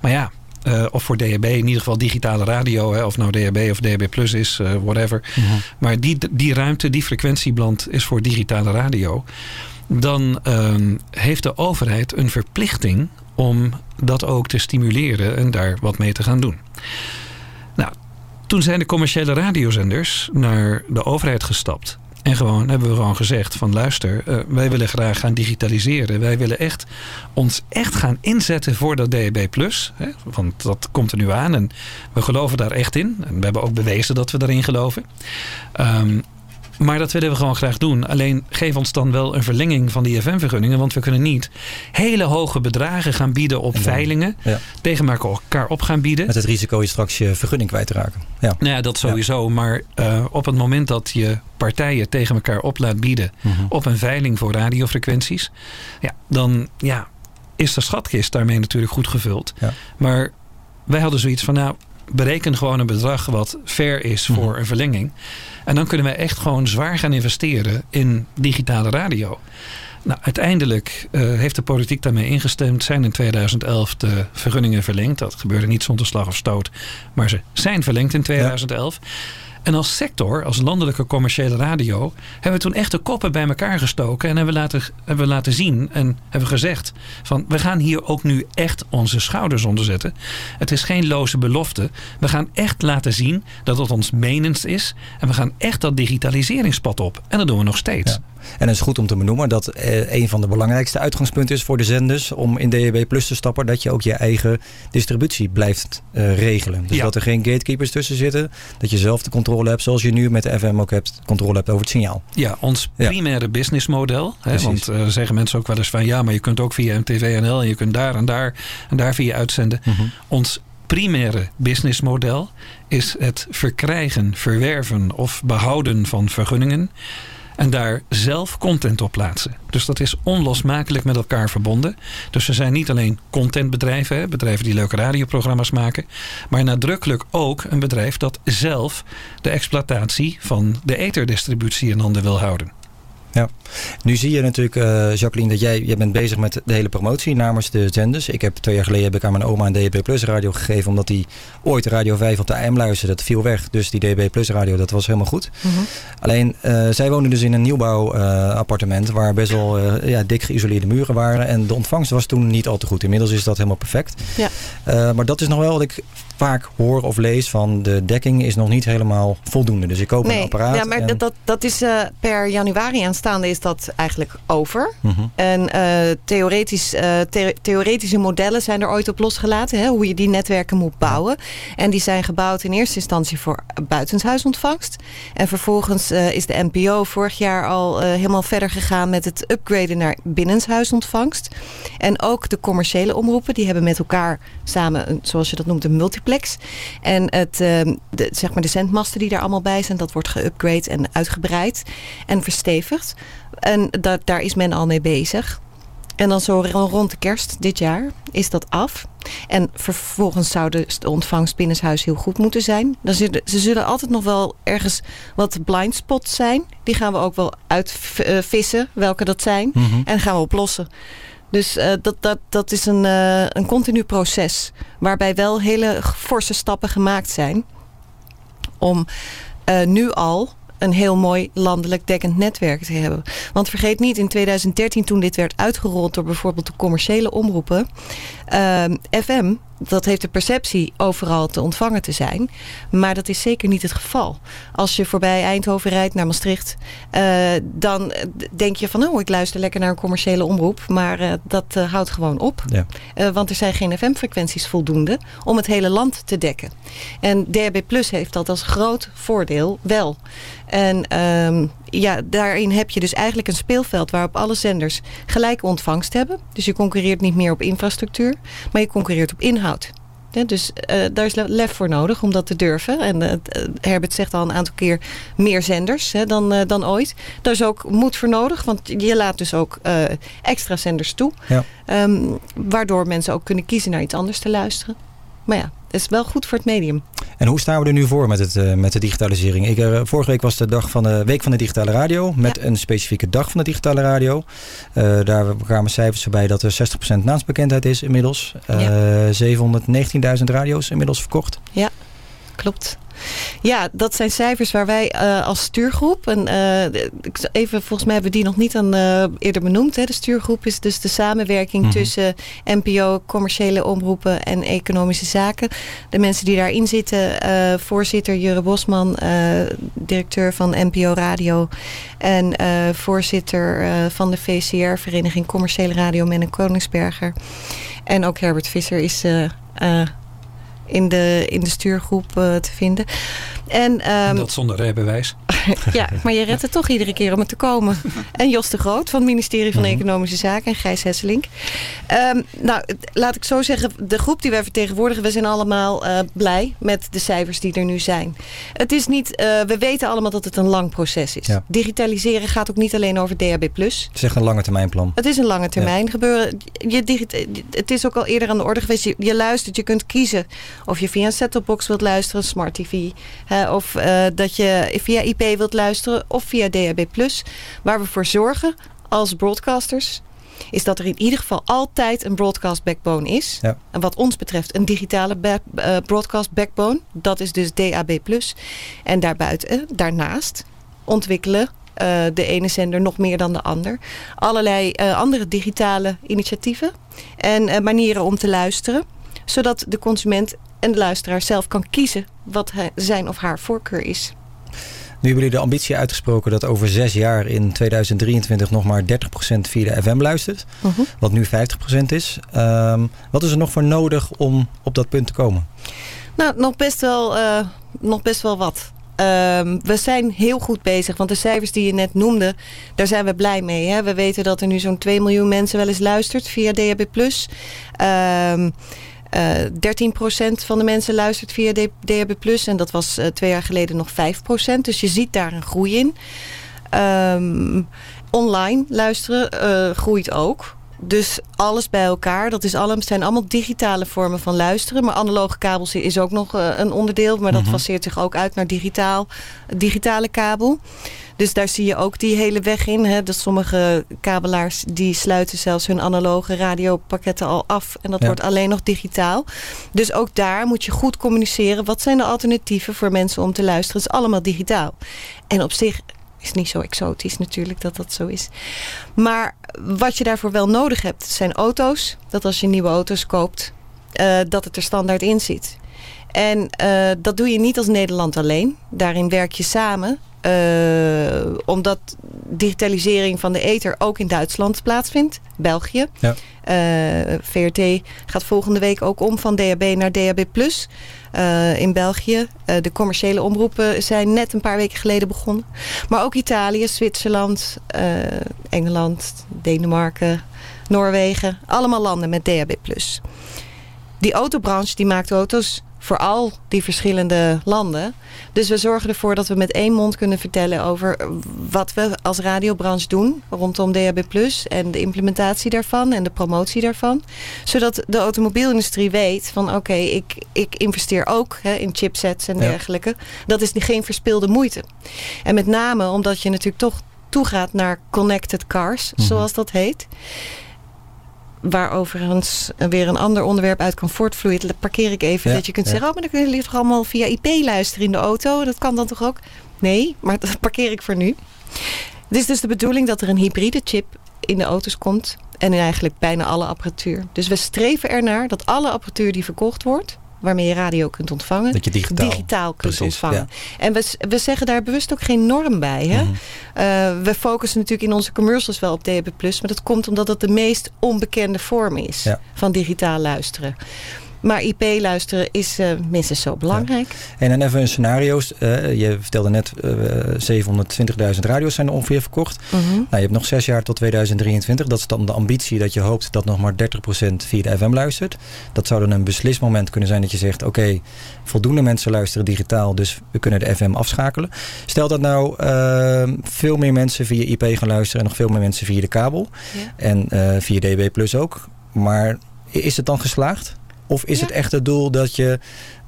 Maar ja, uh, of voor DAB, in ieder geval digitale radio, hè, of nou DAB of DAB Plus is, uh, whatever. Mm -hmm. Maar die, die ruimte, die frequentieblad is voor digitale radio. Dan uh, heeft de overheid een verplichting om dat ook te stimuleren en daar wat mee te gaan doen. Toen zijn de commerciële radiozenders naar de overheid gestapt. En gewoon hebben we gewoon gezegd van luister, uh, wij willen graag gaan digitaliseren. Wij willen echt ons echt gaan inzetten voor dat DAB+. Hè, want dat komt er nu aan en we geloven daar echt in. En we hebben ook bewezen dat we daarin geloven. Um, maar dat willen we gewoon graag doen. Alleen geef ons dan wel een verlenging van die FM-vergunningen. Want we kunnen niet hele hoge bedragen gaan bieden op dan, veilingen. Ja. Tegen elkaar op gaan bieden. Met het risico je straks je vergunning kwijt te raken. Ja, nou ja dat sowieso. Ja. Maar uh, op het moment dat je partijen tegen elkaar op laat bieden. Mm -hmm. op een veiling voor radiofrequenties. Ja, dan ja, is de schatkist daarmee natuurlijk goed gevuld. Maar wij hadden zoiets van nou bereken gewoon een bedrag wat fair is voor mm. een verlenging. En dan kunnen wij echt gewoon zwaar gaan investeren in digitale radio. Nou, uiteindelijk uh, heeft de politiek daarmee ingestemd. Zijn in 2011 de vergunningen verlengd. Dat gebeurde niet zonder slag of stoot. Maar ze zijn verlengd in 2011. Ja. En als sector, als landelijke commerciële radio, hebben we toen echt de koppen bij elkaar gestoken. En hebben we laten, hebben we laten zien en hebben gezegd: van we gaan hier ook nu echt onze schouders onder zetten. Het is geen loze belofte. We gaan echt laten zien dat het ons menens is. En we gaan echt dat digitaliseringspad op. En dat doen we nog steeds. En het is goed om te benoemen dat eh, een van de belangrijkste uitgangspunten is voor de zenders om in DAB Plus te stappen, dat je ook je eigen distributie blijft eh, regelen. Dus Ja. dat er geen gatekeepers tussen zitten, dat je zelf de controle hebt, zoals je nu met de FM ook hebt, controle hebt over het signaal. Ja, ons Ja. primaire businessmodel. Hè, want eh, zeggen mensen ook wel eens van ja, maar je kunt ook via MTVNL en je kunt daar en daar en daar via uitzenden. Mhm. Ons primaire businessmodel is het verkrijgen, verwerven of behouden van vergunningen. En daar zelf content op plaatsen. Dus dat is onlosmakelijk met elkaar verbonden. Dus we zijn niet alleen contentbedrijven, bedrijven die leuke radioprogramma's maken. Maar nadrukkelijk ook een bedrijf dat zelf de exploitatie van de etherdistributie in handen wil houden. Ja, nu zie je natuurlijk, eh, Jacqueline, dat jij, jij bent bezig met de hele promotie namens de zenders. Ik heb twee jaar geleden heb ik aan mijn oma een DB Plus radio gegeven, omdat die ooit Radio 5 op de AM luisterde. Dat viel weg, dus die DB Plus radio, dat was helemaal goed. Alleen, eh, zij wonen dus in een nieuwbouw eh, appartement waar best wel eh, ja, dik geïsoleerde muren waren. En de ontvangst was toen niet al te goed. Inmiddels is dat helemaal perfect. Ja. Eh, maar dat is nog wel wat ik vaak hoor of lees van de dekking is nog niet helemaal voldoende. Dus ik koop een apparaat. ja, maar en- dat, dat, dat is eh, per januari aanstaande is dat eigenlijk over. Mhm. En eh, theoretisch, eh, the- theoretische modellen zijn er ooit op losgelaten. Hè, hoe je die netwerken moet bouwen. En die zijn gebouwd in eerste instantie voor buitenshuisontvangst. En vervolgens is de NPO vorig jaar al helemaal verder gegaan met het upgraden naar binnenshuisontvangst. En ook de commerciële omroepen, die hebben met elkaar samen, een, zoals je dat noemt, een multiplex. En het, eh, de, zeg maar de zendmasten die daar allemaal bij zijn, dat wordt geupgrade en uitgebreid en verstevigd. En dat, daar is men al mee bezig. En dan zo ro- rond de kerst dit jaar is dat af. En vervolgens zou de de ontvangst binnenshuis heel goed moeten zijn. Dan zullen, ze zullen altijd nog wel ergens wat blind spots zijn. Die gaan we ook wel uitvissen, welke dat zijn. Mhm. En gaan we oplossen. Dus eh, dat, dat, dat is een, eh, een continu proces. Waarbij wel hele forse stappen gemaakt zijn. Om eh, nu al een heel mooi landelijk dekkend netwerk te hebben. Want vergeet niet, in 2013 toen dit werd uitgerold door bijvoorbeeld de commerciële omroepen. Ehm, FM, dat heeft de perceptie overal te ontvangen te zijn. Maar dat is zeker niet het geval. Als je voorbij Eindhoven rijdt naar Maastricht, eh, dan denk je van oh, ik luister lekker naar een commerciële omroep. Maar eh, dat eh, houdt gewoon op. Ja. Eh, want er zijn geen FM-frequenties voldoende om het hele land te dekken. En DRB Plus heeft dat als groot voordeel wel. En ehm, ja, daarin heb je dus eigenlijk een speelveld waarop alle zenders gelijke ontvangst hebben. Dus je concurreert niet meer op infrastructuur, maar je concurreert op inhoud. Ja, dus eh, daar is le- lef voor nodig om dat te durven. En eh, eh, Herbert zegt al een aantal keer meer zenders hè, dan, dan ooit. Daar is ook moed voor nodig, want je laat dus ook extra zenders toe. Ja. Ehm, waardoor mensen ook kunnen kiezen naar iets anders te luisteren. Maar ja, is wel goed voor het medium. En hoe staan we er nu voor met, het, eh, met de digitalisering? Ik, eh, vorige week was de dag van de week van de digitale radio. Met een specifieke dag van de digitale radio. Eh, daar kwamen cijfers voorbij dat er 60% naamsbekendheid is inmiddels. Eh 719.000 radio's inmiddels verkocht. Ja, klopt. Ja, dat zijn cijfers waar wij eh, als stuurgroep... En, eh, even, volgens mij hebben we die nog niet aan, eh, eerder benoemd. Hè. De stuurgroep is dus de samenwerking Mhm. tussen NPO, commerciële omroepen en economische zaken. De mensen die daarin zitten, voorzitter Jure Bosman, directeur van NPO Radio... en voorzitter van de VCR, Vereniging Commerciële Radio, Menne Koningsberger. En ook Herbert Visser is... in de, in de stuurgroep eh, te vinden. En, ehm, dat zonder rijbewijs. ja, maar je redt het toch iedere keer om er te komen. En Jos de Groot van het ministerie van Economische Zaken en Gijs Hesselink. Ehm, nou, het- laat ik zo zeggen, de groep die wij vertegenwoordigen, we zijn allemaal eh, blij met de cijfers die er nu zijn. Het is niet, eh, we weten allemaal dat het een lang proces is. Ja. Digitaliseren gaat ook niet alleen over DHB+. Het is echt een lange termijn plan. Het is een lange termijn gebeuren. Je het is ook al eerder aan de orde geweest. Je, je luistert, je kunt kiezen of je via een set-top-box wilt luisteren, smart TV. hè, of eh, dat je via IP wilt luisteren of via DHB+. Waar we voor zorgen als broadcasters is dat er in ieder geval altijd een broadcast backbone is. Ja. En wat ons betreft een digitale eh, broadcast backbone. Dat is dus DAB+. En daarbuiten, daarnaast ontwikkelen eh, de ene zender nog meer dan de ander. Allerlei eh, andere digitale initiatieven en eh, manieren om te luisteren. Zodat de consument en de luisteraar zelf kan kiezen wat zijn of haar voorkeur is. Nu hebben jullie de ambitie uitgesproken dat over zes jaar in 2023 nog maar 30% via de FM luistert. Mhm. Wat nu 50% is. Ehm, wat is er nog voor nodig om op dat punt te komen? Nou, nog best wel, eh, nog best wel wat. Ehm, we zijn heel goed bezig, want de cijfers die je net noemde, daar zijn we blij mee. Hè? We weten dat er nu zo'n 2 miljoen mensen wel eens luistert via DHB+. Ehm eh 13% van de mensen luistert via DHB+. En dat was eh, twee jaar geleden nog 5%. Dus je ziet daar een groei in. Ehm, online luisteren eh, groeit ook. Dus alles bij elkaar. Dat is allemaal, zijn allemaal digitale vormen van luisteren. Maar analoge kabels is ook nog eh, een onderdeel. Maar dat faseert zich ook uit naar digitaal, digitale kabel. Dus daar zie je ook die hele weg in. Hè. Dat sommige kabelaars die sluiten zelfs hun analoge radiopakketten al af. En dat Ja. wordt alleen nog digitaal. Dus ook daar moet je goed communiceren. Wat zijn de alternatieven voor mensen om te luisteren? Het is allemaal digitaal. En op zich is niet zo exotisch natuurlijk dat dat zo is. Maar wat je daarvoor wel nodig hebt, zijn auto's. Dat als je nieuwe auto's koopt, eh, dat het er standaard in zit. En eh, dat doe je niet als Nederland alleen. Daarin werk je samen. Eh, omdat digitalisering van de ether ook in Duitsland plaatsvindt. België. Ja. Eh, VRT gaat volgende week ook om van DHB naar DHB+. eh, in België. De commerciële omroepen zijn net een paar weken geleden begonnen. Maar ook Italië, Zwitserland, Engeland, Denemarken, Noorwegen. Allemaal landen met DHB+. Die autobranche die maakt auto's voor al die verschillende landen. Dus we zorgen ervoor dat we met één mond kunnen vertellen over wat we als radiobranche doen rondom DHB Plus en de implementatie daarvan en de promotie daarvan. Zodat de automobielindustrie weet van oké, ik, ik investeer ook hè, in chipsets en Ja. dergelijke. Dat is geen verspilde moeite. En met name omdat je natuurlijk toch toegaat naar connected cars, zoals dat heet. Waar overigens weer een ander onderwerp uit kan voortvloeien. Dat parkeer ik even. Ja, dat je kunt ja. zeggen, oh, maar dan kunnen jullie toch allemaal via IP luisteren in de auto. Dat kan dan toch ook? Nee, maar dat parkeer ik voor nu. Het is dus de bedoeling dat er een hybride chip in de auto's komt. En in eigenlijk bijna alle apparatuur. Dus we streven ernaar dat alle apparatuur die verkocht wordt... waarmee je radio kunt ontvangen... Dat je digitaal- kunt Precies, ontvangen. En we, we zeggen daar bewust ook geen norm bij. Hè? Mhm. Eh, we focussen natuurlijk in onze commercials wel op DHB+. Maar dat komt omdat het de meest onbekende vorm is Ja. van digitaal luisteren. Maar IP luisteren is eh, minstens zo belangrijk. En dan even een scenario's. Eh, je vertelde net, eh 720.000 radio's zijn er ongeveer verkocht. Mhm. Nou, je hebt nog zes jaar tot 2023. Dat is dan de ambitie dat je hoopt dat nog maar 30% via de FM luistert. Dat zou dan een beslismoment kunnen zijn dat je zegt... oké, voldoende mensen luisteren digitaal, dus we kunnen de FM afschakelen. Stel dat nou eh, veel meer mensen via IP gaan luisteren... en nog veel meer mensen via de kabel. Ja. En eh, via DB Plus ook. Maar is het dan geslaagd? Of is het echt het doel dat je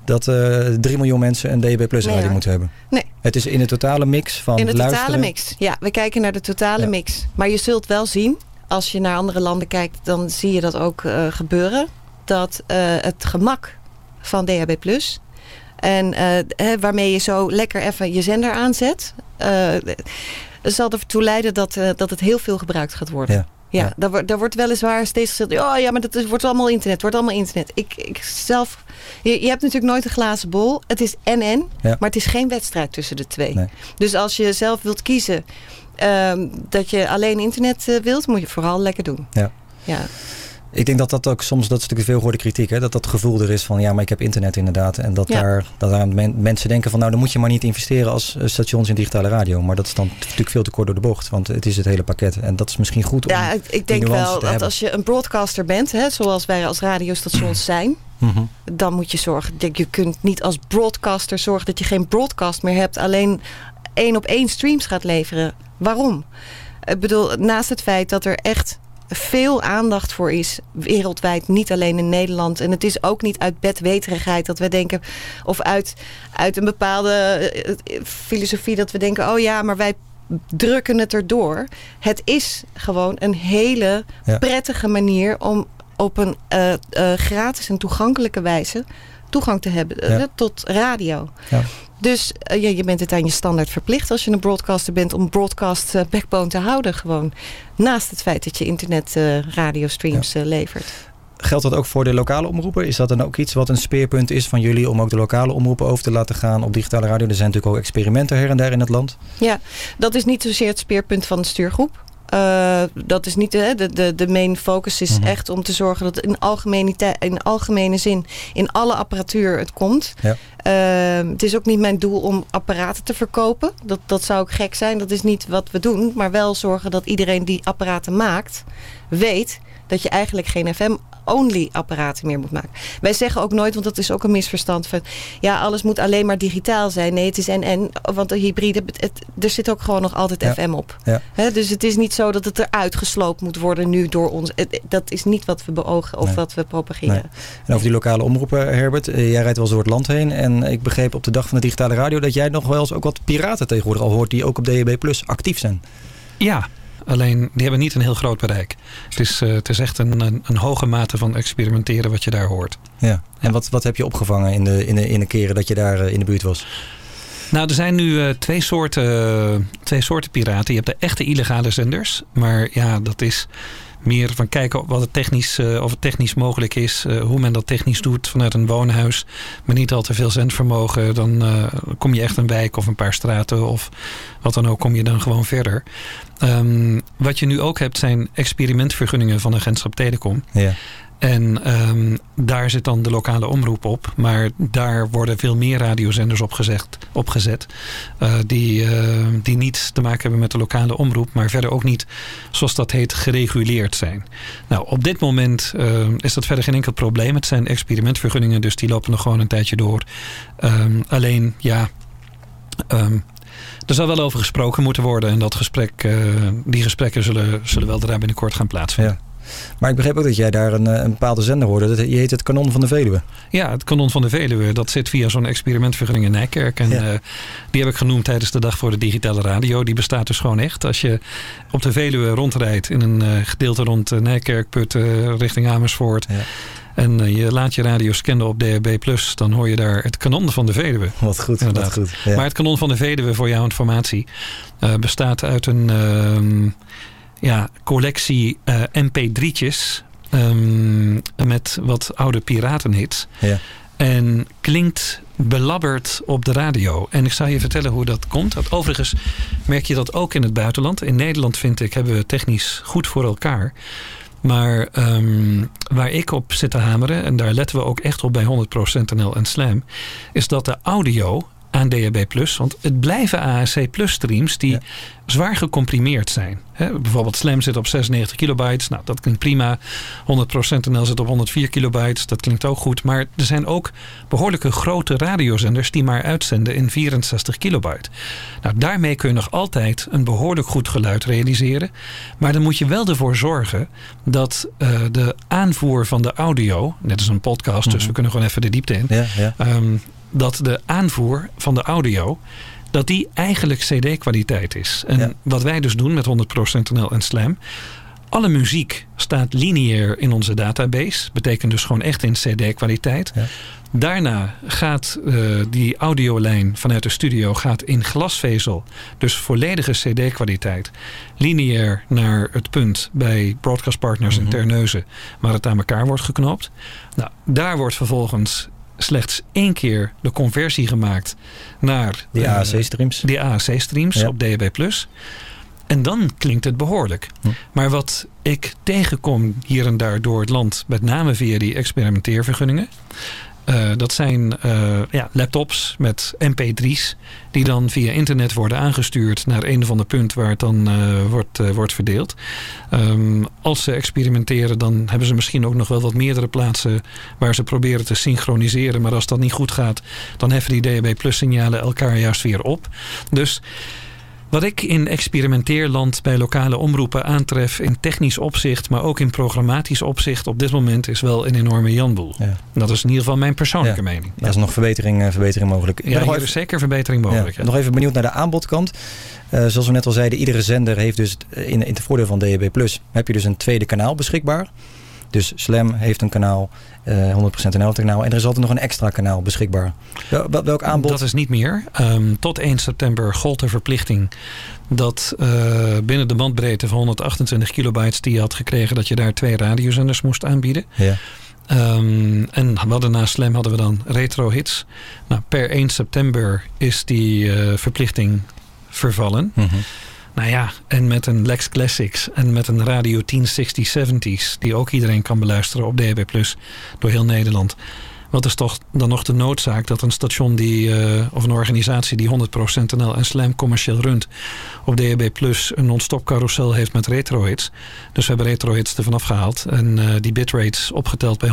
dat eh 3 miljoen mensen een DB Plus radio moeten hebben? Nee. Het is in de totale mix van In de totale mix. Ja, we kijken naar de totale Ja. mix. Maar je zult wel zien, als je naar andere landen kijkt, dan zie je dat ook eh, gebeuren. Dat eh, het gemak van DHB Plus. En hè, waarmee je zo lekker even je zender aanzet. zal ertoe leiden dat, dat het heel veel gebruikt gaat worden. Ja. Ja, Daar, wordt- daar wordt weliswaar steeds gezegd... Oh ja, maar dat is, wordt allemaal internet. wordt allemaal internet. Ik, ik zelf... Je, je hebt natuurlijk nooit een glazen bol. Het is en-en. Ja. Maar het is geen wedstrijd tussen de twee. Nee. Dus als je zelf wilt kiezen... ehm, dat je alleen internet eh, wilt... moet je vooral lekker doen. Ja. Ja. Ik denk dat dat ook soms, dat is natuurlijk veel gehoorde kritiek, hè, dat dat gevoel er is van ja, maar ik heb internet inderdaad. En dat Ja. daar, dat daar men- mensen denken van nou, dan moet je maar niet investeren als eh, stations in digitale radio. Maar dat is dan natuurlijk veel te kort door de bocht, want het is het hele pakket. En dat is misschien goed om Ja, ik, ik denk wel dat hebben. als je een broadcaster bent... Hè, zoals wij als radiostations zijn... Mhm. dan moet je zorgen... Je kunt niet als broadcaster zorgen dat je geen broadcast meer hebt... alleen één op één streams gaat leveren. Waarom? Ik bedoel, naast het feit dat er echt veel aandacht voor is wereldwijd, niet alleen in Nederland. En het is ook niet uit bedweterigheid dat we denken, of uit, uit een bepaalde eh, eh, filosofie dat we denken, oh ja, maar wij drukken het erdoor. Het is gewoon een hele Ja. prettige manier om op een eh, gratis en toegankelijke wijze toegang te hebben eh, Ja. tot radio. Ja. Dus eh, ja, je bent het aan je standaard verplicht als je een broadcaster bent om broadcast eh, backbone te houden gewoon. Naast het feit dat je internet eh radiostreams eh, levert. geldt dat ook voor de lokale omroepen? Is dat dan ook iets wat een speerpunt is van jullie om ook de lokale omroepen over te laten gaan op digitale radio? Er zijn natuurlijk ook experimenten her en der in het land. Ja, dat is niet zozeer het speerpunt van de stuurgroep. Uh, dat is niet de, de, de, main focus is mm -hmm. echt om te zorgen dat in algemene, in algemene zin in alle apparatuur het komt. Ja. Uh, het is ook niet mijn doel om apparaten te verkopen. Dat, dat zou ook gek zijn. Dat is niet wat we doen. Maar wel zorgen dat iedereen die apparaten maakt weet dat je eigenlijk geen FM-only apparaten meer moet maken. Wij zeggen ook nooit, want dat is ook een misverstand van... ja, alles moet alleen maar digitaal zijn. Nee, het is en-en, want de hybride... Het, er zit ook gewoon nog altijd ja. FM op. Ja. He, dus het is niet zo dat het eruit gesloopt moet worden nu door ons. Het, dat is niet wat we beogen of Nee. wat we propageren. Nee. En over die lokale omroepen, Herbert. eh, Jij rijdt wel eens door het land heen. En ik begreep op de dag van de digitale radio... dat jij nog wel eens ook wat piraten tegenwoordig al hoort... die ook op DHB Plus actief zijn. Ja, alleen die hebben niet een heel groot bereik. Het is, uh, het is echt een, een, een, hoge mate van experimenteren wat je daar hoort. Ja, en wat, wat heb je opgevangen in de, in, de, in de keren dat je daar uh, in de buurt was? Nou, er zijn nu uh, twee, soorten, twee soorten piraten. Je hebt de echte illegale zenders. Maar ja, dat is meer van kijken wat het technisch, uh, of het technisch mogelijk is. Hoe men dat technisch doet vanuit een woonhuis. Maar niet al te veel zendvermogen. Dan kom je echt een wijk of een paar straten of wat dan ook. Kom je dan gewoon verder. Um, wat je nu ook hebt zijn experimentvergunningen van agentschap Telecom. Ja. En um, daar zit dan de lokale omroep op. Maar daar worden veel meer radiozenders opgezet. opgezet uh, die, uh, die niet te maken hebben met de lokale omroep. Maar verder ook niet, zoals dat heet, gereguleerd zijn. Nou, op dit moment uh, is dat verder geen enkel probleem. Het zijn experimentvergunningen, dus die lopen nog gewoon een tijdje door. Alleen, ja... Er zal wel over gesproken moeten worden. En dat gesprek, uh, die gesprekken zullen, zullen wel daar binnenkort gaan plaatsvinden. Maar ik begreep ook dat jij daar een, een bepaalde zender hoorde. Dat, je heet het Kanon van de Veluwe. Ja, het Kanon van de Veluwe. Dat zit via zo'n experimentvergunning in Nijkerk. En ja. uh, die heb ik genoemd tijdens de dag voor de digitale radio. Die bestaat dus gewoon echt. Als je op de Veluwe rondrijdt in een uh, gedeelte rond Nijkerk, Putten, richting Amersfoort... Ja. En je laat je radio scannen op DHB+, dan hoor je daar het kanon van de Veluwe. Wat goed, Inderdaad. wat goed. Ja. Maar het kanon van de Veluwe, voor jouw informatie, uh, bestaat uit een uh, ja, collectie uh, mp3'tjes um, met wat oude piratenhits. Ja. En klinkt belabberd op de radio. En ik zal je vertellen hoe dat komt. Dat overigens merk je dat ook in het buitenland. In Nederland vind ik, hebben we technisch goed voor elkaar. Maar um, waar ik op zit te hameren, en daar letten we ook echt op bij 100% NL en Slam, is dat de audio aan DHB+, want het blijven AAC Plus streams die ja. zwaar gecomprimeerd zijn. He, bijvoorbeeld Slam zit op 96 kilobytes, nou dat klinkt prima. 100% NL zit op 104 kilobytes, dat klinkt ook goed. Maar er zijn ook behoorlijke grote radiozenders die maar uitzenden in 64 kilobyte. Nou daarmee kun je nog altijd een behoorlijk goed geluid realiseren. Maar dan moet je wel ervoor zorgen dat uh, de aanvoer van de audio, net als een podcast, mm -hmm. dus we kunnen gewoon even de diepte in. Ja, ja. Um, dat de aanvoer van de audio dat die eigenlijk cd-kwaliteit is. En ja. wat wij dus doen met 100% NL en Slam... alle muziek staat lineair in onze database. Betekent dus gewoon echt in cd-kwaliteit. Ja. Daarna gaat uh, die audiolijn vanuit de studio gaat in glasvezel. Dus volledige cd-kwaliteit. Lineair naar het punt bij Broadcast Partners mm -hmm. in Terneuzen... waar het aan elkaar wordt geknopt. Nou, daar wordt vervolgens slechts één keer de conversie gemaakt naar die uh, AAC-streams. Die AAC-streams ja. op DHB+. En dan klinkt het behoorlijk. Hm. Maar wat ik tegenkom hier en daar door het land, met name via die experimenteervergunningen. Uh, dat zijn uh, ja, laptops met mp3's die dan via internet worden aangestuurd naar een of ander punt waar het dan uh, wordt, wordt verdeeld. Um, als ze experimenteren dan hebben ze misschien ook nog wel wat meerdere plaatsen waar ze proberen te synchroniseren. Maar als dat niet goed gaat dan heffen die DAB Plus signalen elkaar juist weer op. Dus... Wat ik in experimenteerland bij lokale omroepen aantref in technisch opzicht, maar ook in programmatisch opzicht op dit moment is wel een enorme janboel. Ja. Dat is in ieder geval mijn persoonlijke ja. mening. Daar is nog verbetering, uh, verbetering mogelijk. Ja, hier is zeker verbetering mogelijk. Ja. Nog even benieuwd naar de aanbodkant. Uh, zoals we net al zeiden, iedere zender heeft dus in, in het voordeel van DHB Plus heb je dus een tweede kanaal beschikbaar. Dus Slam heeft een kanaal, uh, 100% NL kanaal. En er is altijd nog een extra kanaal beschikbaar. Wel, welk aanbod? Dat is niet meer. Um, tot 1 september gold de verplichting dat uh, binnen de bandbreedte van 128 kilobytes die je had gekregen... dat je daar twee radiozenders moest aanbieden. Ja. Um, en we hadden na Slam hadden we dan retro hits. Nou, per 1 september is die uh, verplichting vervallen. Mhm. Nou ja, en met een Lex Classics en met een Radio 1060-70's... die ook iedereen kan beluisteren op DHB Plus door heel Nederland... Wat is toch dan nog de noodzaak dat een station die, uh, of een organisatie die 100% NL en Slam commercieel runt op DHB Plus een non-stop carousel heeft met retrohits. Dus we hebben retrohits ervan afgehaald en uh, die bitrates opgeteld bij 100%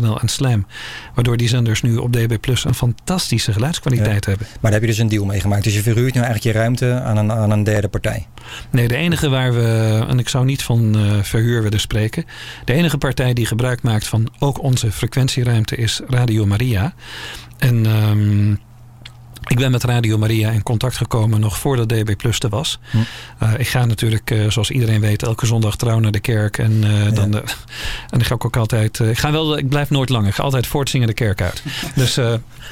NL en Slam. Waardoor die zenders nu op DHB Plus een fantastische geluidskwaliteit ja. hebben. Maar daar heb je dus een deal mee gemaakt. Dus je verhuurt nu eigenlijk je ruimte aan een, aan een derde partij. Nee, de enige waar we, en ik zou niet van uh, verhuur willen spreken. De enige partij die gebruik maakt van ook onze frequentieruimte is Radio Maria. En um, ik ben met Radio Maria in contact gekomen nog voordat DB Plus er was. Hm. Uh, ik ga natuurlijk, uh, zoals iedereen weet, elke zondag trouw naar de kerk. En, uh, ja. dan, en ik ga ook, ook altijd. ik, ga wel, ik blijf nooit lang. Ik ga altijd voortzingen de kerk uit. dus,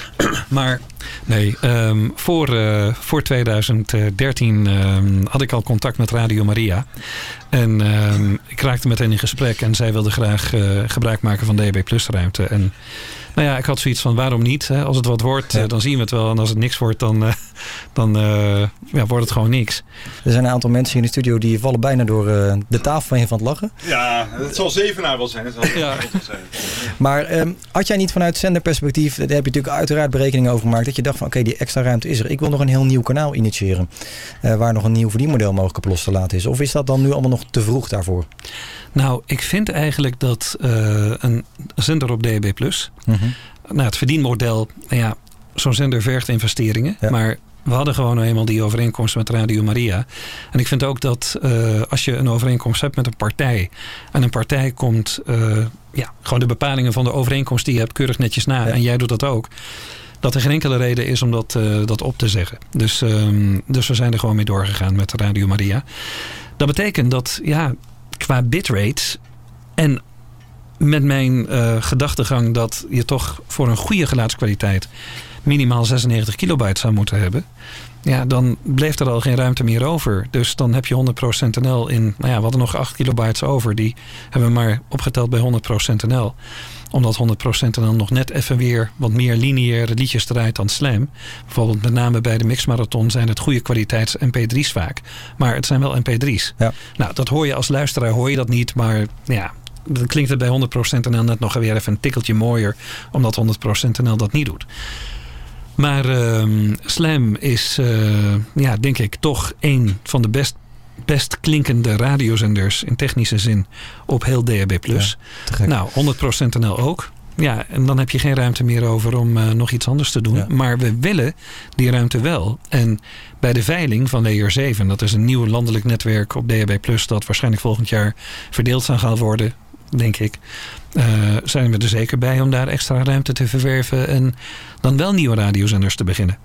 maar nee, um, voor, voor 2013 um, had ik al contact met Radio Maria. En um, ik raakte met hen in gesprek. En zij wilde graag gebruik maken van DB Plus ruimte. En nou ja, ik had zoiets van waarom niet? Hè? Als het wat wordt, ja. dan zien we het wel. En als het niks wordt, dan, uh, dan uh, ja, wordt het gewoon niks. Er zijn een aantal mensen in de studio die vallen bijna door uh, de tafel heen van het lachen. Ja, het zal zevenaar wel zijn. Het zal ja. zijn. Maar um, had jij niet vanuit zenderperspectief, daar heb je natuurlijk uiteraard berekeningen over gemaakt, dat je dacht van oké, okay, die extra ruimte is er. Ik wil nog een heel nieuw kanaal initiëren. waar nog een nieuw verdienmodel mogelijk op los te laten is. Of is dat dan nu allemaal nog te vroeg daarvoor? Nou, ik vind eigenlijk dat uh, een zender op DAB+, mm -hmm. Nou, het verdienmodel, nou ja, zo'n zender vergt investeringen, ja. maar we hadden gewoon nou eenmaal die overeenkomst met Radio Maria. En ik vind ook dat uh, als je een overeenkomst hebt met een partij en een partij komt, uh, ja, gewoon de bepalingen van de overeenkomst die je hebt keurig netjes na ja. en jij doet dat ook dat er geen enkele reden is om dat, uh, dat op te zeggen. Dus, um, dus we zijn er gewoon mee doorgegaan met Radio Maria. Dat betekent dat, ja, qua bitrates en met mijn uh, gedachtegang dat je toch voor een goede geluidskwaliteit minimaal 96 kilobyte zou moeten hebben. Ja, dan bleef er al geen ruimte meer over. Dus dan heb je 100% NL in, nou ja, we hadden nog 8 kilobytes over. Die hebben we maar opgeteld bij 100% NL omdat 100% dan nog net even weer wat meer lineaire liedjes draait dan slam. Bijvoorbeeld met name bij de mixmarathon zijn het goede kwaliteits mp3's vaak. Maar het zijn wel mp3's. Ja. Nou, dat hoor je als luisteraar, hoor je dat niet. Maar ja, dan klinkt het bij 100% NL net nog weer even een tikkeltje mooier. Omdat 100% NL dat niet doet. Maar uh, Slam is, uh, ja, denk ik, toch een van de best best klinkende radiozenders in technische zin op heel DAB+. Ja, nou, 100% NL ook. Ja, en dan heb je geen ruimte meer over om uh, nog iets anders te doen. Ja. Maar we willen die ruimte wel. En bij de veiling van Layer 7, dat is een nieuw landelijk netwerk op DAB+, dat waarschijnlijk volgend jaar verdeeld zal gaan worden, denk ik. Uh, zijn we er zeker bij om daar extra ruimte te verwerven en dan wel nieuwe radiozenders te beginnen.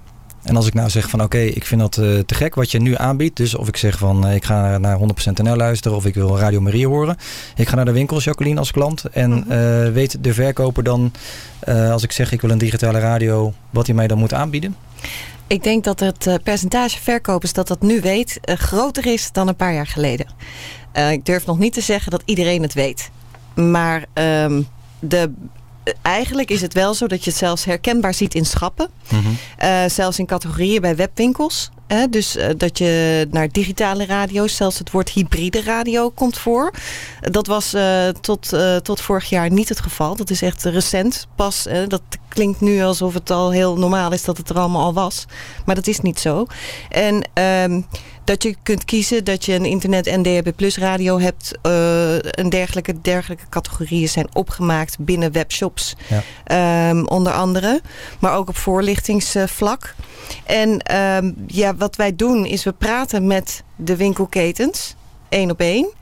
En als ik nou zeg van oké, okay, ik vind dat uh, te gek wat je nu aanbiedt. Dus of ik zeg van uh, ik ga naar 100% NL luisteren of ik wil Radio Maria horen. Ik ga naar de winkel, Jacqueline, als klant. En uh, weet de verkoper dan, als ik zeg ik wil een digitale radio, wat hij mij dan moet aanbieden? Ik denk dat het percentage verkopers dat dat nu weet groter is dan een paar jaar geleden. ik durf nog niet te zeggen dat iedereen het weet. Maar um, de eigenlijk is het wel zo dat je het zelfs herkenbaar ziet in schappen. Mm -hmm. uh, zelfs in categorieën bij webwinkels. Uh, dus uh, dat je naar digitale radio's, zelfs het woord hybride radio komt voor. Dat was tot, tot vorig jaar niet het geval. Dat is echt recent pas. dat klinkt nu alsof het al heel normaal is dat het er allemaal al was. Maar dat is niet zo. En um, dat je kunt kiezen dat je een internet en DHB Plus radio hebt. Uh, en dergelijke, dergelijke categorieën zijn opgemaakt binnen webshops. Ja. Um, onder andere. Maar ook op voorlichtingsvlak. En um, ja, wat wij doen is we praten met de winkelketens. één op één.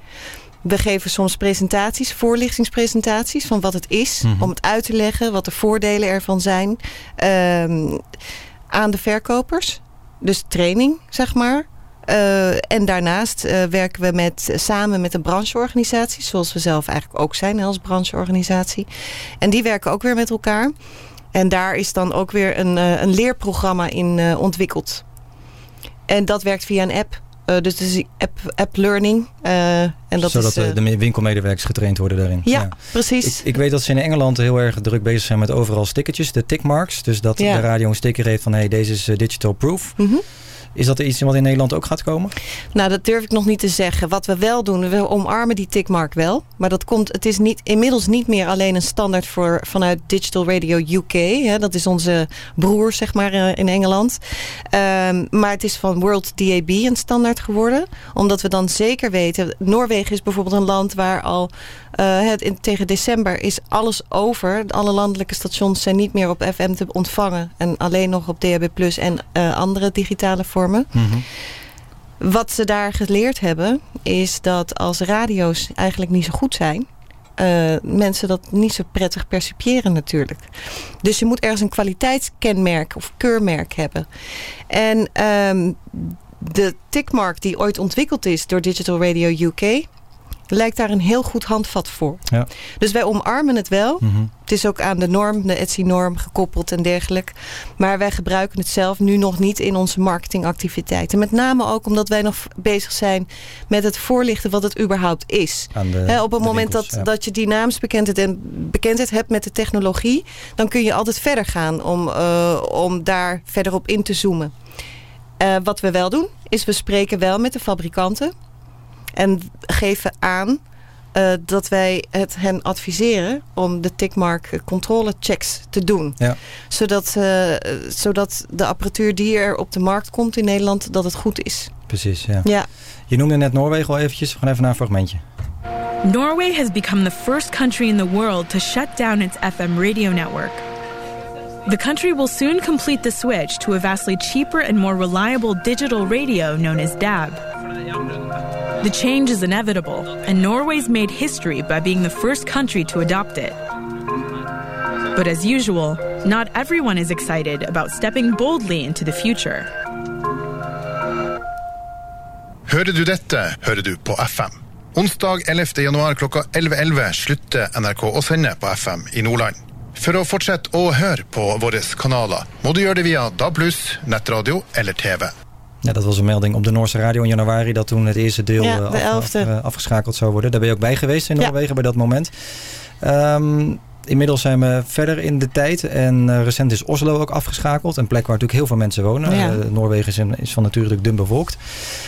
We geven soms presentaties, voorlichtingspresentaties van wat het is. Mhm. Mm -hmm. Om het uit te leggen, wat de voordelen ervan zijn. Um, aan de verkopers. Dus training, zeg maar. Uh, en daarnaast uh, werken we met, samen met een brancheorganisatie, zoals we zelf eigenlijk ook zijn als brancheorganisatie. En die werken ook weer met elkaar. En daar is dan ook weer een, uh, een leerprogramma in ontwikkeld. En dat werkt via een app. Uh, dus het is app, app learning. Uh, en dat Zodat is, uh, de winkelmedewerkers getraind worden daarin. Ja, ja. precies. Ik, ik, weet dat ze in Engeland heel erg druk bezig zijn met overal stickertjes, de tickmarks. Dus dat ja. de radio een sticker heeft van hey, deze is digital proof. Mm -hmm. Is dat iets wat in Nederland ook gaat komen? Nou, dat durf ik nog niet te zeggen. Wat we wel doen, we omarmen die tickmark wel. Maar dat komt, het is niet, inmiddels niet meer alleen een standaard voor, vanuit Digital Radio UK. Hè, dat is onze broer, zeg maar, in Engeland. Um, maar het is van World DAB een standaard geworden. Omdat we dan zeker weten... Noorwegen is bijvoorbeeld een land waar al... In, tegen december is alles over. Alle landelijke stations zijn niet meer op FM te ontvangen. En alleen nog op DAB en uh, andere digitale vormen. Mm -hmm. Wat ze daar geleerd hebben, is dat als radio's eigenlijk niet zo goed zijn... Uh, mensen dat niet zo prettig percipiëren natuurlijk. Dus je moet ergens een kwaliteitskenmerk of keurmerk hebben. En um, de tickmark die ooit ontwikkeld is door Digital Radio UK lijkt daar een heel goed handvat voor. Ja. Dus wij omarmen het wel. Mm -hmm. Het is ook aan de norm, de ETSI-norm gekoppeld en dergelijke. Maar wij gebruiken het zelf nu nog niet in onze marketingactiviteiten. Met name ook omdat wij nog bezig zijn met het voorlichten wat het überhaupt is. De, He, op het moment winkels, dat, ja. dat je die naamsbekendheid en bekendheid hebt met de technologie... dan kun je altijd verder gaan om, uh, om daar verder op in te zoomen. Uh, wat we wel doen, is we spreken wel met de fabrikanten... En geven aan uh, dat wij het hen adviseren om de tickmark controlechecks te doen. Ja. Zodat, uh, zodat de apparatuur die er op de markt komt in Nederland, dat het goed is. Precies, ja. ja. Je noemde net Noorwegen al eventjes. We gaan even naar een fragmentje. Norway has become the first country in the world to shut down its FM radio network. The country will soon complete the switch to a vastly cheaper and more reliable digital radio known as DAB. The change is inevitable, and Norway's made history by being the first country to adopt it. But as usual, not everyone is excited about stepping boldly into the future. Hører du dette, hører du på FM. Onsdag 11. januar klokka 11.11 slutter NRK å sende på FM i Nordland. For å fortsette å høre på våre kanaler, må du gjøre det via DAB+, nettradio eller TV. Ja, dat was een melding op de Noorse radio in januari... dat toen het eerste deel ja, af, af, uh, afgeschakeld zou worden. Daar ben je ook bij geweest in Noorwegen ja. bij dat moment. Um, inmiddels zijn we verder in de tijd. En uh, recent is Oslo ook afgeschakeld. Een plek waar natuurlijk heel veel mensen wonen. Ja. Uh, Noorwegen is van natuurlijk dun bevolkt.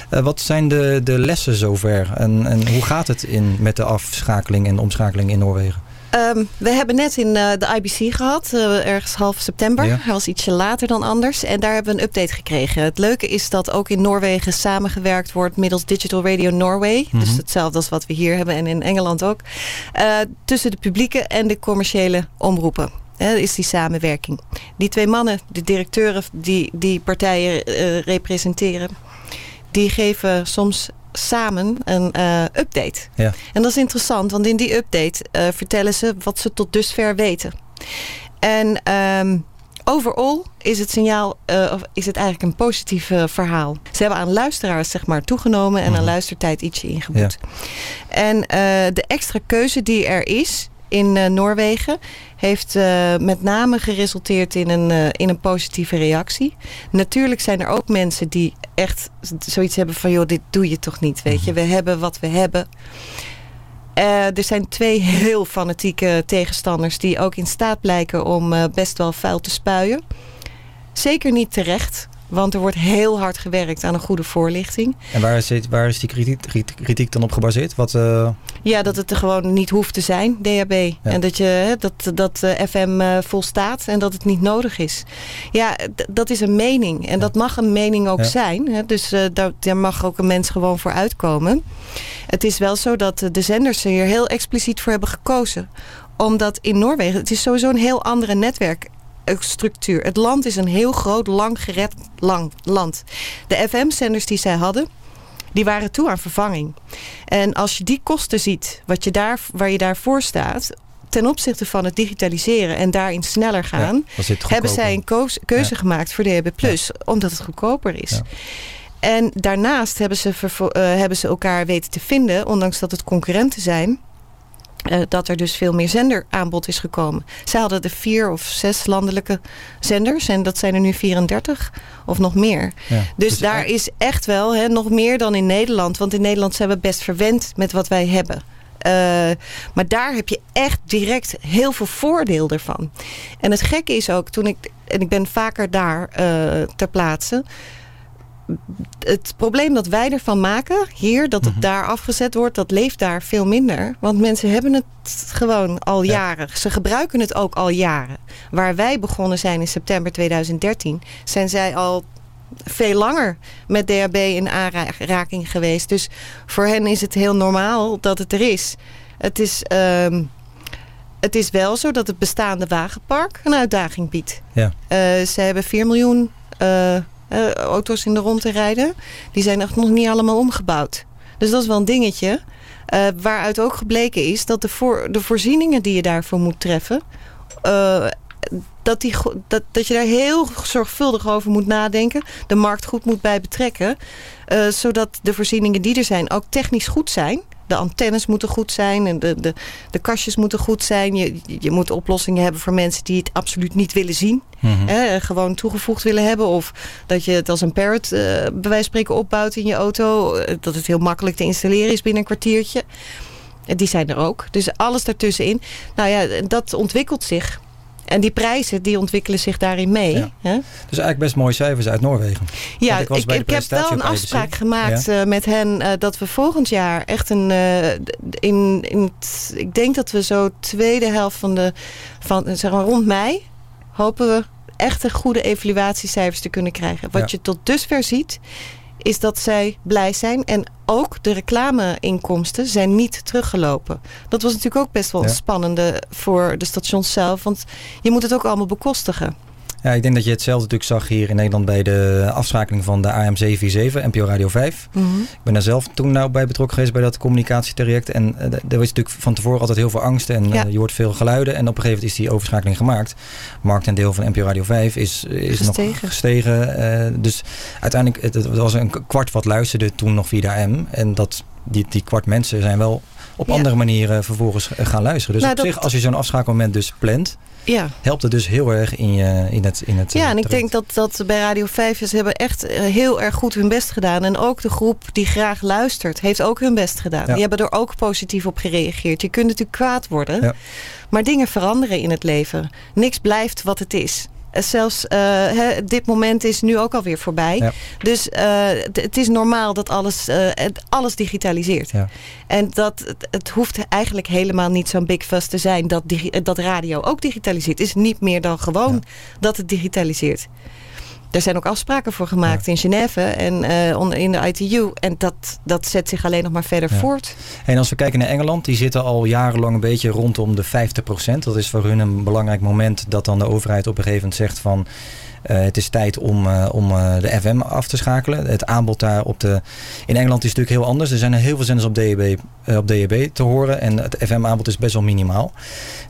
wat zijn de, de lessen zover? En, en hoe gaat het in, met de afschakeling en omschakeling in Noorwegen? Um, we hebben net in uh, de IBC gehad, uh, ergens half september. Ja. Dat was ietsje later dan anders. En daar hebben we een update gekregen. Het leuke is dat ook in Noorwegen samengewerkt wordt middels Digital Radio Norway. Mhm. Dus hetzelfde als wat we hier hebben en in Engeland ook. Uh, tussen de publieke en de commerciële omroepen. He, is die samenwerking. Die twee mannen, de directeuren die die partijen representeren... die geven soms samen een uh, update. Ja. En dat is interessant, want in die update uh, vertellen ze wat ze tot dusver weten. En um, overal is het signaal, uh, of is het eigenlijk een positief verhaal. Ze hebben aan luisteraars zeg maar toegenomen en aan luistertijd ietsje ingeboet. Ja. En de extra keuze die er is in Noorwegen heeft uh, met name geresulteerd in een, uh, in een positieve reactie. Natuurlijk zijn er ook mensen die echt zoiets hebben van... joh, dit doe je toch niet, weet je. We hebben wat we hebben. Er zijn twee heel fanatieke tegenstanders... die ook in staat blijken om best wel vuil te spuien. Zeker niet terecht... Want er wordt heel hard gewerkt aan een goede voorlichting. En waar is, dit, waar is die kritiek, kritiek dan op gebaseerd? Wat, uh... Ja, dat het er gewoon niet hoeft te zijn, DHB. Ja. En dat, je, dat, dat uh, FM uh, volstaat en dat het niet nodig is. Ja, dat is een mening. En ja. dat mag een mening ook ja. zijn. Hè? Dus daar, daar mag ook een mens gewoon voor uitkomen. Het is wel zo dat de zenders er hier heel expliciet voor hebben gekozen. Omdat in Noorwegen, het is sowieso een heel andere netwerk structuur. Het land is een heel groot, lang gered lang land. De FM-zenders die zij hadden, die waren toe aan vervanging. En als je die kosten ziet, wat je daar, waar je daarvoor staat ten opzichte van het digitaliseren en daarin sneller gaan... Ja, hebben zij een keuze, keuze ja. gemaakt voor DHB+, ja. omdat het goedkoper is. En daarnaast hebben ze, eh, hebben ze elkaar weten te vinden, ondanks dat het concurrenten zijn. Eh, dat er dus veel meer zenderaanbod is gekomen. Zij hadden de vier of zes landelijke zenders. En dat zijn er nu 34 of nog meer. Ja. Dus, daar is echt wel hè, nog meer dan in Nederland. Want in Nederland zijn we best verwend met wat wij hebben. Eh, maar daar heb je echt direct heel veel voordeel ervan. En het gekke is ook, toen ik, en ik ben vaker daar eh, ter plaatse. Het probleem dat wij ervan maken, hier, dat het daar afgezet wordt, dat leeft daar veel minder. Want mensen hebben het gewoon al jaren. Ze gebruiken het ook al jaren. Waar wij begonnen zijn in september 2013, zijn zij al veel langer met DHB in aanraking geweest. Dus voor hen is het heel normaal dat het er is. Het is, ehm, het is wel zo dat het bestaande wagenpark een uitdaging biedt. Ja. Eh, ze hebben 4 miljoen eh, eh, auto's in de rond te rijden. Die zijn echt nog niet allemaal omgebouwd. Dus dat is wel een dingetje. Eh, waaruit ook gebleken is dat de, voor, de voorzieningen die je daarvoor moet treffen... eh, dat, die, dat, dat je daar heel zorgvuldig over moet nadenken. De markt goed moet bij betrekken. zodat de voorzieningen die er zijn ook technisch goed zijn. De antennes moeten goed zijn. En de, de, de kastjes moeten goed zijn. Je, je moet oplossingen hebben voor mensen die het absoluut niet willen zien. Mhm. Hè, gewoon toegevoegd willen hebben. Of dat je het als een parrot eh, bij wijze van spreken opbouwt in je auto. Eh, Dat het heel makkelijk te installeren is binnen een kwartiertje. Die zijn er ook. Dus alles daartussenin. Nou ja, dat ontwikkelt zich. En die prijzen die ontwikkelen zich daarin mee. Ja. Hè? Dus eigenlijk best mooie cijfers uit Noorwegen. Ja, ik, ik, heb wel een afspraak gemaakt Ja. eh, met hen eh, dat we volgend jaar echt een. eh, in, in ik denk dat we zo tweede helft van de. Van, zeg maar rond mei. hopen we echt een goede evaluatiecijfers te kunnen krijgen. Wat Ja. je tot dusver ziet. Is dat zij blij zijn. En ook de reclameinkomsten zijn niet teruggelopen. Dat was natuurlijk ook best wel Ja. spannende voor de stations zelf. Want je moet het ook allemaal bekostigen. Ja, ik denk dat je hetzelfde natuurlijk zag hier in Nederland bij de afschakeling van de AM 747, NPO Radio 5. Mhm. Ik ben daar zelf toen nou bij betrokken geweest bij dat communicatietraject. En eh, er was natuurlijk van tevoren altijd heel veel angst en Ja. eh, je hoort veel geluiden. En op een gegeven moment is die overschakeling gemaakt. Marktaandeel van NPO Radio 5 is, is nog Gestegen. gestegen. eh, dus uiteindelijk, het, het was een kwart wat luisterde toen nog via de AM. En dat, die, die kwart mensen zijn wel op Ja. andere manieren vervolgens gaan luisteren. Dus Nou, op dat- zich, als je zo'n afschakelmoment dus plant, Ja. helpt het dus heel erg in, je, in het in het Ja, eh, en ik denk dat, dat bij Radio 5 ze hebben echt eh, heel erg goed hun best gedaan. En ook de groep die graag luistert, heeft ook hun best gedaan. Ja. Die hebben er ook positief op gereageerd. Je kunt natuurlijk kwaad worden, Ja. maar dingen veranderen in het leven. Niks blijft wat het is. Eh, Zelfs eh, hè, dit moment is nu ook alweer voorbij. Ja. Dus eh, het- is normaal dat alles, alles digitaliseert. Ja. En dat, het, het hoeft eigenlijk helemaal niet zo'n big fuss te zijn dat, dat radio ook digitaliseert. Het is niet meer dan gewoon dat het digitaliseert. Er zijn ook afspraken voor gemaakt in Genève en eh, in de ITU. En dat, dat zet zich alleen nog maar verder Ja. voort. En als we kijken naar Engeland, die zitten al jarenlang een beetje rondom de 50%. Dat is voor hun een belangrijk moment dat dan de overheid op een gegeven moment zegt van... eh, het is tijd om, eh, om eh, de FM af te schakelen. Het aanbod daar op de... In Engeland is het natuurlijk heel anders. Er zijn heel veel zenders op DAB, op DAB te horen. En het FM-aanbod is best wel minimaal.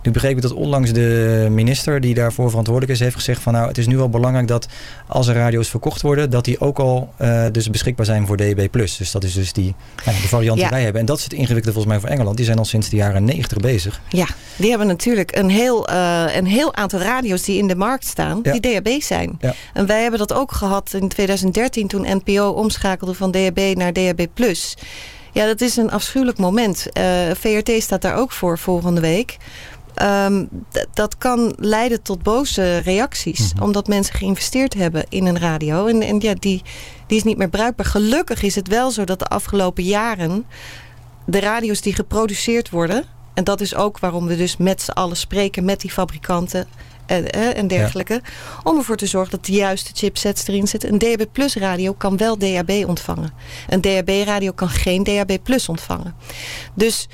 Nu begreep ik dat onlangs de minister die daarvoor verantwoordelijk is... heeft gezegd van nou, het is nu wel belangrijk dat als er radio's verkocht worden... dat die ook al dus beschikbaar zijn voor DAB+. Dus dat is dus die, nou de variant Ja. die wij hebben. En dat is het ingewikkelde volgens mij voor Engeland. Die zijn al sinds de jaren 90 bezig. Ja, die hebben natuurlijk een heel, een heel aantal radio's die in de markt staan, Ja. die DAB zijn. Ja. En wij hebben dat ook gehad in 2013 toen NPO omschakelde van DAB naar DAB+. Ja, dat is een afschuwelijk moment. Eh, VRT staat daar ook voor volgende week. Ehm, dat kan leiden tot boze reacties. Omdat mensen geïnvesteerd hebben in een radio. En, en ja, die, die is niet meer bruikbaar. Gelukkig is het wel zo dat de afgelopen jaren... de radio's die geproduceerd worden... en dat is ook waarom we dus met z'n allen spreken... met die fabrikanten en, en dergelijke... om ervoor te zorgen dat de juiste chipsets erin zitten. Een DAB Plus radio kan wel DAB ontvangen. Een DAB radio kan geen DAB Plus ontvangen. Dus...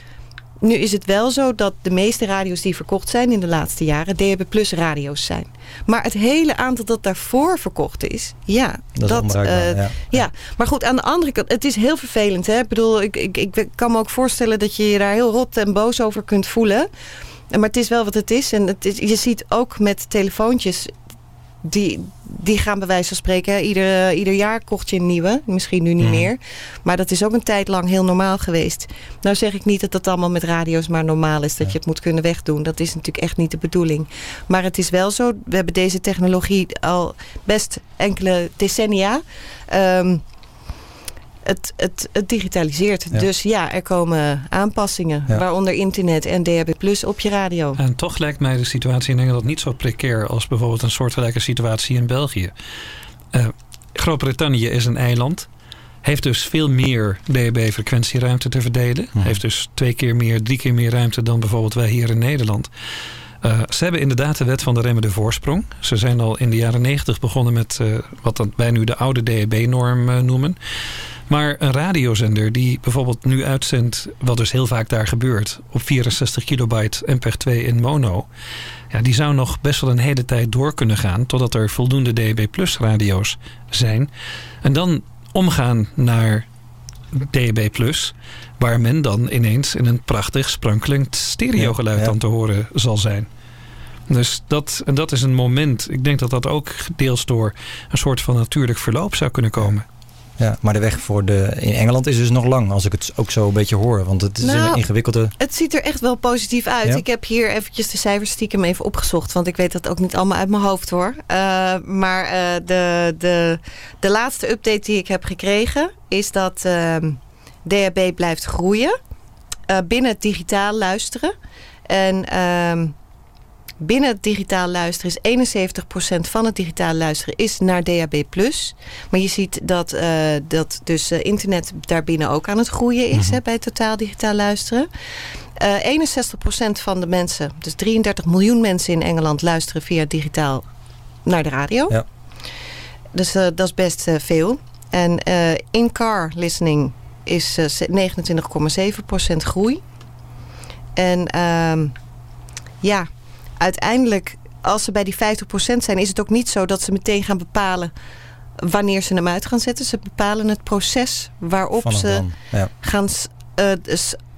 Nu is het wel zo dat de meeste radio's die verkocht zijn in de laatste jaren DAB Plus radio's zijn. Maar het hele aantal dat daarvoor verkocht is, ja, Dat eh, ja. ja. maar goed, aan de andere kant, het is heel vervelend. Hè? Ik bedoel, ik, ik, ik kan me ook voorstellen dat je je daar heel rot en boos over kunt voelen. Maar het is wel wat het is. En het is, je ziet ook met telefoontjes die, die gaan bij wijze van spreken, ieder, ieder jaar kocht je een nieuwe. Misschien nu niet Mhm. meer. Maar dat is ook een tijd lang heel normaal geweest. Nou zeg ik niet dat dat allemaal met radio's maar normaal is. Dat je het moet kunnen wegdoen. Dat is natuurlijk echt niet de bedoeling. Maar het is wel zo, we hebben deze technologie al best enkele decennia. Ehm, het, het, het digitaliseert. Ja. Dus ja, er komen aanpassingen. Ja. Waaronder internet en DHB Plus op je radio. En toch lijkt mij de situatie in Engeland niet zo precair als bijvoorbeeld een soortgelijke situatie in België. Eh, Groot-Brittannië is een eiland. Heeft dus veel meer DHB-frequentieruimte te verdelen. Heeft dus twee keer meer, drie keer meer ruimte dan bijvoorbeeld wij hier in Nederland. Eh, ze hebben inderdaad de wet van de remmende voorsprong. Ze zijn al in de jaren negentig begonnen met eh, wat wij nu de oude DHB-norm eh, noemen. Maar een radiozender die bijvoorbeeld nu uitzendt, wat dus heel vaak daar gebeurt, op 64 kilobyte MPEG-2 in mono. Ja, die zou nog best wel een hele tijd door kunnen gaan totdat er voldoende DAB Plus radio's zijn. En dan omgaan naar DAB Plus, waar men dan ineens in een prachtig sprankelend stereogeluid Ja, ja. aan te horen zal zijn. Dus dat, en dat is een moment, ik denk dat dat ook deels door een soort van natuurlijk verloop zou kunnen komen. Ja, maar de weg voor de, in Engeland is dus nog lang, als ik het ook zo een beetje hoor. Want het is Nou, een ingewikkelde... Het ziet er echt wel positief uit. Ja? Ik heb hier eventjes de cijfers stiekem even opgezocht. Want ik weet dat ook niet allemaal uit mijn hoofd hoor. Uh, maar uh, de, de, de laatste update die ik heb gekregen... is dat uh, DHB blijft groeien. Uh, binnen het digitaal luisteren. En... Binnen het digitaal luisteren is 71% van het digitaal luisteren is naar DAB+. Maar je ziet dat, uh, dat dus uh, internet daarbinnen ook aan het groeien is Mhm. hè, bij totaal digitaal luisteren. Uh, 61% van de mensen, dus 33 miljoen mensen in Engeland luisteren via digitaal naar de radio. Ja. Dus dat is best veel. En in-car listening is uh, 29,7% groei. En uh, ja, uiteindelijk, als ze bij die 50% zijn, is het ook niet zo dat ze meteen gaan bepalen wanneer ze hem uit gaan zetten. Ze bepalen het proces waarop ze ja. gaan uh,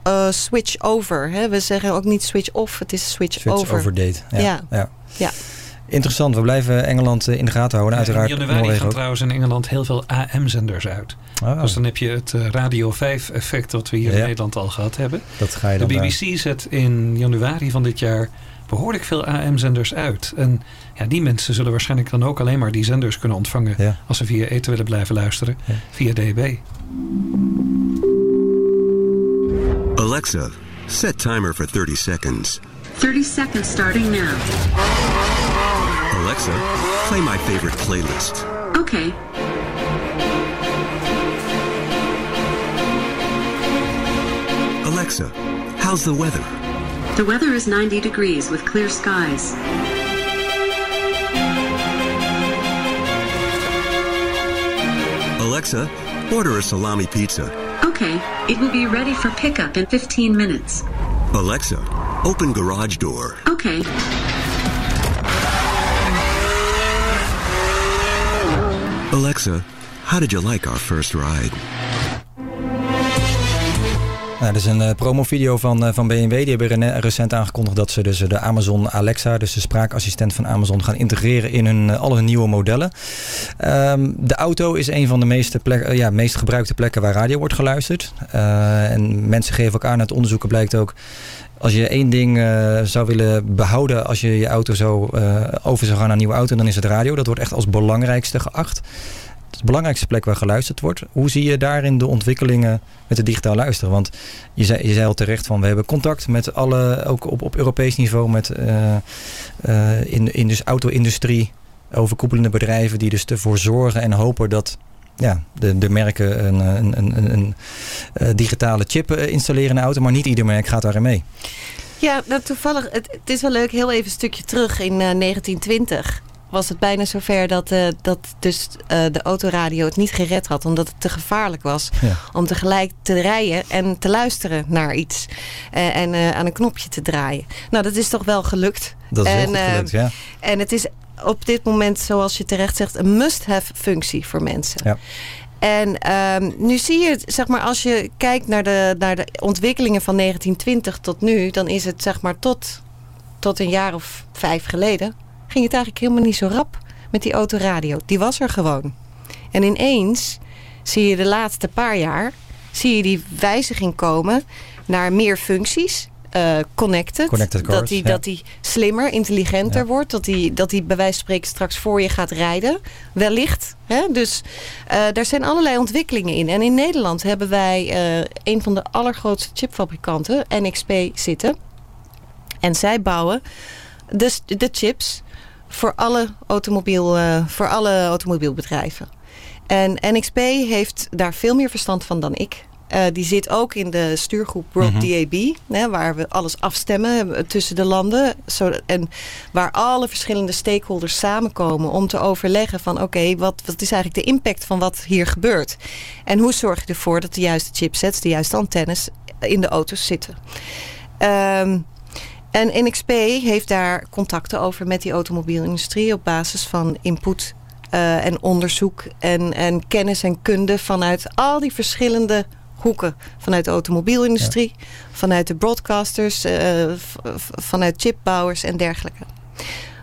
uh, switch over. Hè? We zeggen ook niet switch off, het is switch, Switch over. over date. Ja. Ja. ja. ja. Interessant, we blijven Engeland eh, in de gaten houden. Uiteraard in januari Noorwegen gaan ook. trouwens in Engeland heel veel AM-zenders uit. Oh. Dus dan heb je het Radio 5-effect wat we hier Ja. in Nederland al gehad hebben. Dat ga je De dan daar- BBC zet in januari van dit jaar behoorlijk veel AM-zenders uit. En ja, die mensen zullen waarschijnlijk dan ook alleen maar die zenders kunnen ontvangen... Ja. als ze via eten willen blijven luisteren, via DB. Alexa, set timer for 30 seconds. 30 seconds starting now. Alexa, play my favorite playlist. Okay. Alexa, how's the weather? The weather is 90 degrees with clear skies. Alexa, order a salami pizza. Okay, it will be ready for pickup in 15 minutes. Alexa, open garage door. Okay. Alexa, how did you like our first ride? Nou, dat is een uh, promovideo van, uh, van BMW. Die hebben recent aangekondigd dat ze dus de Amazon Alexa, dus de spraakassistent van Amazon, gaan integreren in hun, uh, al hun nieuwe modellen. Um, de auto is een van de meeste, plek, ja, meest gebruikte plekken waar radio wordt geluisterd. en mensen geven ook aan, uit onderzoeken blijkt ook, als je één ding zou willen behouden als je je auto zo over zou gaan naar een nieuwe auto, dan is het radio. Dat wordt echt als belangrijkste geacht. Het de belangrijkste plek waar geluisterd wordt. Hoe zie je daarin de ontwikkelingen met het digitaal luisteren? Want je zei, je zei al terecht van we hebben contact met alle, ook op, op Europees niveau, met uh, in, in dus auto-industrie, overkoepelende bedrijven die dus ervoor zorgen en hopen dat ja, de, de merken een, een, een, een, een digitale chip installeren in de auto, maar niet ieder merk gaat daarin mee. Ja, nou, toevallig, het, is wel leuk, heel even een stukje terug in uh, 1920 was het bijna zover dat, uh, dat dus, uh, de autoradio het niet gered had. Omdat het te gevaarlijk was ja. om tegelijk te rijden en te luisteren naar iets. Uh, en aan een knopje te draaien. Nou, dat is toch wel gelukt. Dat is en, heel goed gelukt, ja. En het is op dit moment, zoals je terecht zegt, een must-have functie voor mensen. Ja. En um, nu zie je, zeg maar, als je kijkt naar de, naar de ontwikkelingen van 1920 tot nu, dan is het zeg maar tot, tot een jaar of vijf geleden ging het eigenlijk helemaal niet zo rap met die autoradio. Die was er gewoon. En ineens zie je de laatste paar jaar zie je die wijziging komen naar meer functies. Uh, connected. connected cars, dat die, ja. dat die slimmer, intelligenter Ja. wordt. Dat die, dat die bij wijze van spreken straks voor je gaat rijden. Wellicht. Hè? Dus eh, daar zijn allerlei ontwikkelingen in. En in Nederland hebben wij eh, een van de allergrootste chipfabrikanten, NXP, zitten. En zij bouwen de, de chips voor alle, automobiel, eh, voor alle automobielbedrijven. En NXP heeft daar veel meer verstand van dan ik. Eh, die zit ook in de stuurgroep World Mhm. DAB, hè, waar we alles afstemmen eh, tussen de landen. Zo, en waar alle verschillende stakeholders samenkomen om te overleggen van oké, wat, wat is eigenlijk de impact van wat hier gebeurt? En hoe zorg je ervoor dat de juiste chipsets, de juiste antennes in de auto's zitten? Ehm, en NXP heeft daar contacten over met die automobielindustrie op basis van input eh, en onderzoek en, en kennis en kunde vanuit al die verschillende hoeken. Vanuit de automobielindustrie, vanuit de broadcasters, eh, vanuit chipbouwers en dergelijke.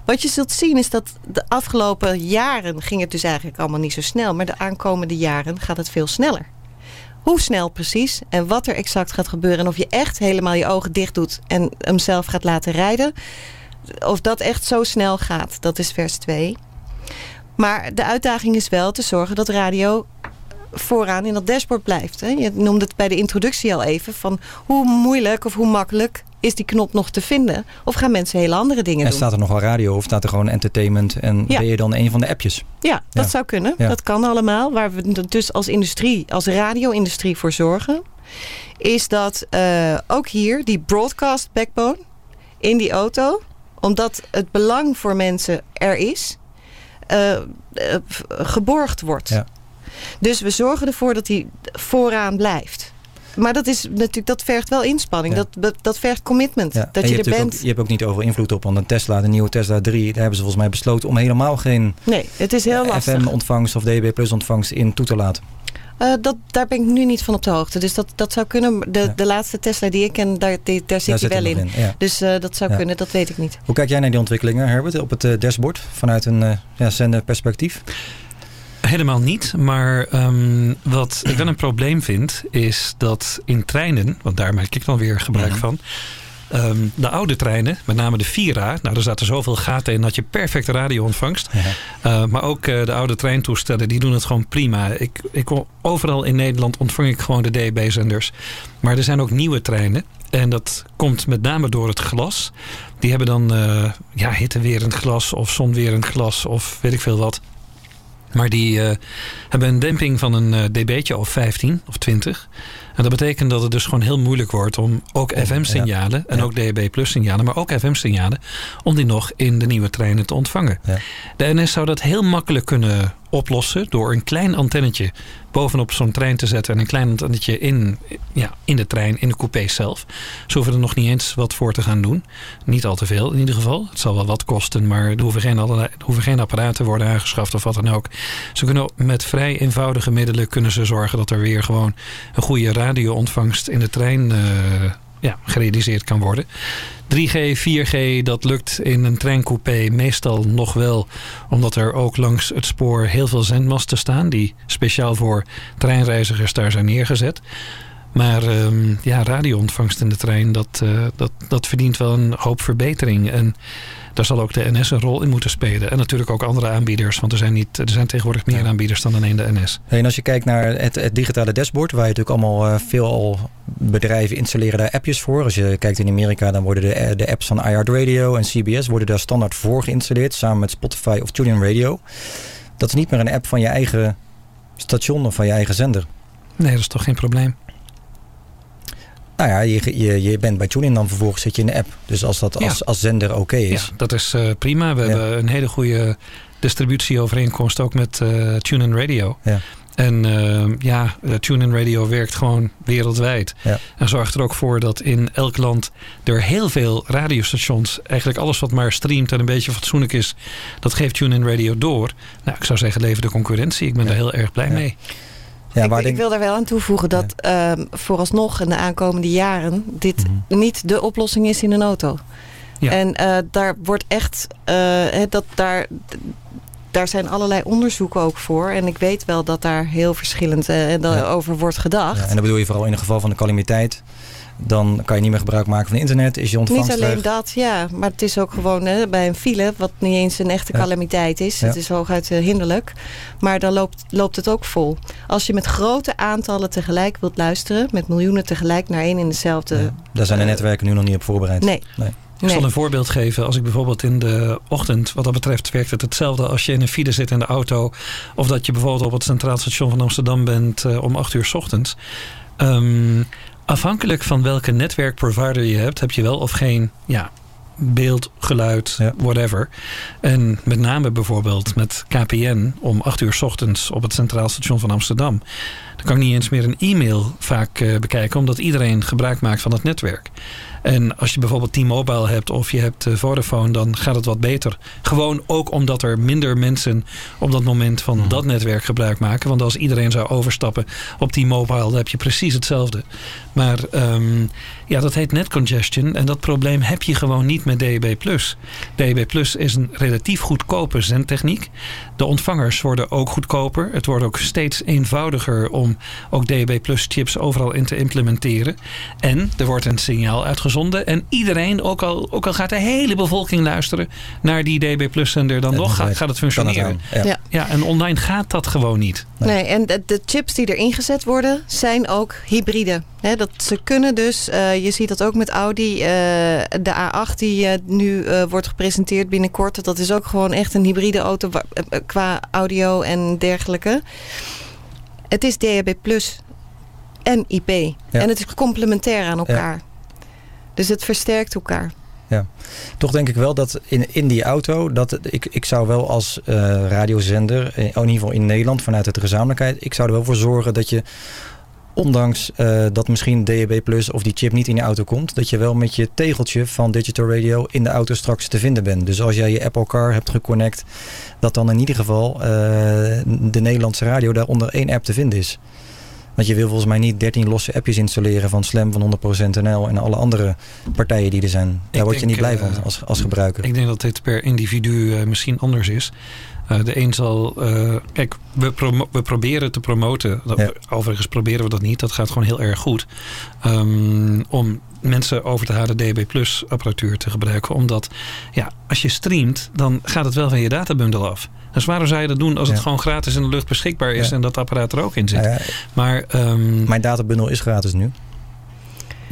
Wat je zult zien is dat de afgelopen jaren ging het dus eigenlijk allemaal niet zo snel. Maar de aankomende jaren gaat het veel sneller. Hoe snel precies en wat er exact gaat gebeuren. En of je echt helemaal je ogen dicht doet en hem zelf gaat laten rijden. Of dat echt zo snel gaat, dat is vers 2. Maar de uitdaging is wel te zorgen dat radio vooraan in dat dashboard blijft. Hè? Je noemde het bij de introductie al even. Van hoe moeilijk of hoe makkelijk is die knop nog te vinden? Of gaan mensen hele andere dingen En doen? staat er nog wel radio of staat er gewoon entertainment en Ja. ben je dan een van de appjes? Ja, dat Ja. zou kunnen. Ja. Dat kan allemaal. Waar we dus als industrie, als radio-industrie voor zorgen... is dat eh, ook hier die broadcast backbone in die auto... omdat het belang voor mensen er is... eh, eh, geborgd wordt. Ja. Dus we zorgen ervoor dat die vooraan blijft. Maar dat, is natuurlijk, dat vergt wel inspanning. Ja. Dat, dat vergt commitment. Ja. Dat En je, hebt er bent. Ook, je hebt ook niet overal invloed op, want een Tesla, de nieuwe Tesla 3, daar hebben ze volgens mij besloten om helemaal geen Nee, het is heel lastig. FM-ontvangst of DB Plus ontvangst in toe te laten. Eh, dat, daar ben ik nu niet van op de hoogte. Dus dat, dat zou kunnen. De, de laatste Tesla die ik ken, daar, die, daar zit hij wel in. nog in, ja. Dus eh, dat zou Ja. kunnen, dat weet ik niet. Hoe kijk jij naar die ontwikkelingen, Herbert, op het eh, dashboard vanuit een zenderperspectief? Helemaal niet. Maar ehm, wat ik wel een probleem vind, is dat in treinen, want daar maak ik dan weer gebruik van. ehm, de oude treinen, met name de Vira, nou, er zaten zoveel gaten in dat je perfecte radioontvangst. Uh, maar ook eh, de oude treintoestellen, die doen het gewoon prima. Ik, ik, overal in Nederland ontvang ik gewoon de DAB-zenders. Maar er zijn ook nieuwe treinen. En dat komt met name door het glas. Die hebben dan uh, ja, hittewerend glas of zonwerend glas of weet ik veel wat. Maar die uh, hebben een demping van een uh, dB'tje of 15 of 20. En dat betekent dat het dus gewoon heel moeilijk wordt om ook FM-signalen ja. en Ja. ook DAB Plus signalen, maar ook FM-signalen, om die nog in de nieuwe treinen te ontvangen. Ja. De NS zou dat heel makkelijk kunnen oplossen door een klein antennetje bovenop zo'n trein te zetten en een klein antennetje in, ja, in de trein, in de coupé zelf. Ze hoeven er nog niet eens wat voor te gaan doen. Niet al te veel in ieder geval. Het zal wel wat kosten, maar er hoeven geen, allerlei, er geen apparaten worden aangeschaft of wat dan ook. Ze kunnen met vrij eenvoudige middelen kunnen ze zorgen dat er weer gewoon een goede radioontvangst in de trein uh, ja, gerealiseerd kan worden. 3G, 4G, dat lukt in een treincoupé meestal nog wel. Omdat er ook langs het spoor heel veel zendmasten staan. Die speciaal voor treinreizigers daar zijn neergezet. Maar um, ja, radioontvangst in de trein, dat, uh, dat, dat verdient wel een hoop verbetering. En daar zal ook de NS een rol in moeten spelen. En natuurlijk ook andere aanbieders. Want er zijn, niet, er zijn tegenwoordig meer aanbieders dan alleen de NS. En als je kijkt naar het, het digitale dashboard, waar je natuurlijk allemaal uh, veel al bedrijven installeren daar appjes voor. Als je kijkt in Amerika, dan worden de, de apps van iHeartRadio en CBS worden daar standaard voor geïnstalleerd. Samen met Spotify of TuneIn Radio. Dat is niet meer een app van je eigen station of van je eigen zender. Nee, dat is toch geen probleem. Nou ja, je, je, je bent bij TuneIn dan vervolgens zit je in de app. Dus als dat als, ja. als zender oké okay is. Ja, dat is uh, prima. We ja. hebben een hele goede distributieovereenkomst ook met uh, TuneIn Radio. Ja. En uh, ja, TuneIn Radio werkt gewoon wereldwijd. Ja. En zorgt er ook voor dat in elk land er heel veel radiostations... eigenlijk alles wat maar streamt en een beetje fatsoenlijk is... dat geeft TuneIn Radio door. Nou, ik zou zeggen, leven de concurrentie. Ik ben daar heel erg blij mee. Ja, ik, wil daar wel aan toevoegen dat ja. uh, vooralsnog in de aankomende jaren dit mm -hmm. niet de oplossing is in een auto. Ja. En uh, daar wordt echt, uh, dat daar, daar zijn allerlei onderzoeken ook voor. En ik weet wel dat daar heel verschillend uh, over wordt gedacht. Ja, en dat bedoel je vooral in het geval van de calamiteit dan kan je niet meer gebruik maken van internet. Is je ontvangst Niet alleen dat, ja. Maar het is ook gewoon hè, bij een file, wat niet eens een echte calamiteit is. Het is hooguit uh, hinderlijk. Maar dan loopt, loopt het ook vol. Als je met grote aantallen tegelijk wilt luisteren, met miljoenen tegelijk naar één in dezelfde... Ja. Daar zijn de netwerken nu nog niet op voorbereid. Nee. nee. Ik zal een voorbeeld geven. Als ik bijvoorbeeld in de ochtend, wat dat betreft, werkt het hetzelfde als je in een file zit in de auto. Of dat je bijvoorbeeld op het Centraal Station van Amsterdam bent uh, om acht uur s ochtends. Um, Afhankelijk van welke netwerkprovider je hebt, heb je wel of geen ja, beeld, geluid, whatever. En met name bijvoorbeeld met KPN om 8 uur s ochtends op het Centraal Station van Amsterdam. Dan kan ik niet eens meer een e-mail vaak uh, bekijken, omdat iedereen gebruik maakt van het netwerk. En als je bijvoorbeeld T-Mobile hebt of je hebt uh, Vodafone, dan gaat het wat beter. Gewoon ook omdat er minder mensen op dat moment van mhm. dat netwerk gebruik maken. Want als iedereen zou overstappen op T-Mobile, dan heb je precies hetzelfde. Maar um, ja, dat heet net congestion. En dat probleem heb je gewoon niet met DAB+. DAB+ is een relatief goedkope zendtechniek. De ontvangers worden ook goedkoper. Het wordt ook steeds eenvoudiger om ook DAB+ chips overal in te implementeren. En er wordt een signaal uitgezonden. En iedereen, ook al, ook al gaat de hele bevolking luisteren naar die DB+ zender, dan nog gaat, gaat het functioneren. ja. ja. en online gaat dat gewoon niet. Nee, en de, de, chips die erin gezet worden, zijn ook hybride. Dat ze kunnen dus, uh, je ziet dat ook met Audi, uh, de A8 die uh, nu wordt gepresenteerd binnenkort. Dat is ook gewoon echt een hybride auto qua audio en dergelijke. Het is DAB Plus en IP. En het is complementair aan elkaar. Dus het versterkt elkaar. Ja, toch denk ik wel dat in, in die auto, dat ik, ik zou wel als radiozender, in ieder geval in Nederland vanuit het gezamenlijkheid, ik zou er wel voor zorgen dat je, ondanks uh, dat misschien DAB Plus of die chip niet in je auto komt, dat je wel met je tegeltje van Digital Radio in de auto straks te vinden bent. Dus als jij je Apple Car hebt geconnect, dat dan in ieder geval uh, de Nederlandse radio daar onder één app te vinden is. Want je wil volgens mij niet 13 losse appjes installeren van Slam van 100% NL en alle andere partijen die er zijn. Daar word je niet blij van eh, als, als gebruiker. Ik denk dat dit per individu misschien anders is. Uh, de een zal. Uh, kijk, we, we, proberen te promoten. Ja. Overigens proberen we dat niet. Dat gaat gewoon heel erg goed. Um, om mensen over de HDDB Plus apparatuur te gebruiken. Omdat ja, als je streamt, dan gaat het wel van je databundel af. Dus waarom zou je dat doen als het gewoon gratis in de lucht beschikbaar is en dat apparaat er ook in zit? maar, um, Mijn databundel is gratis nu.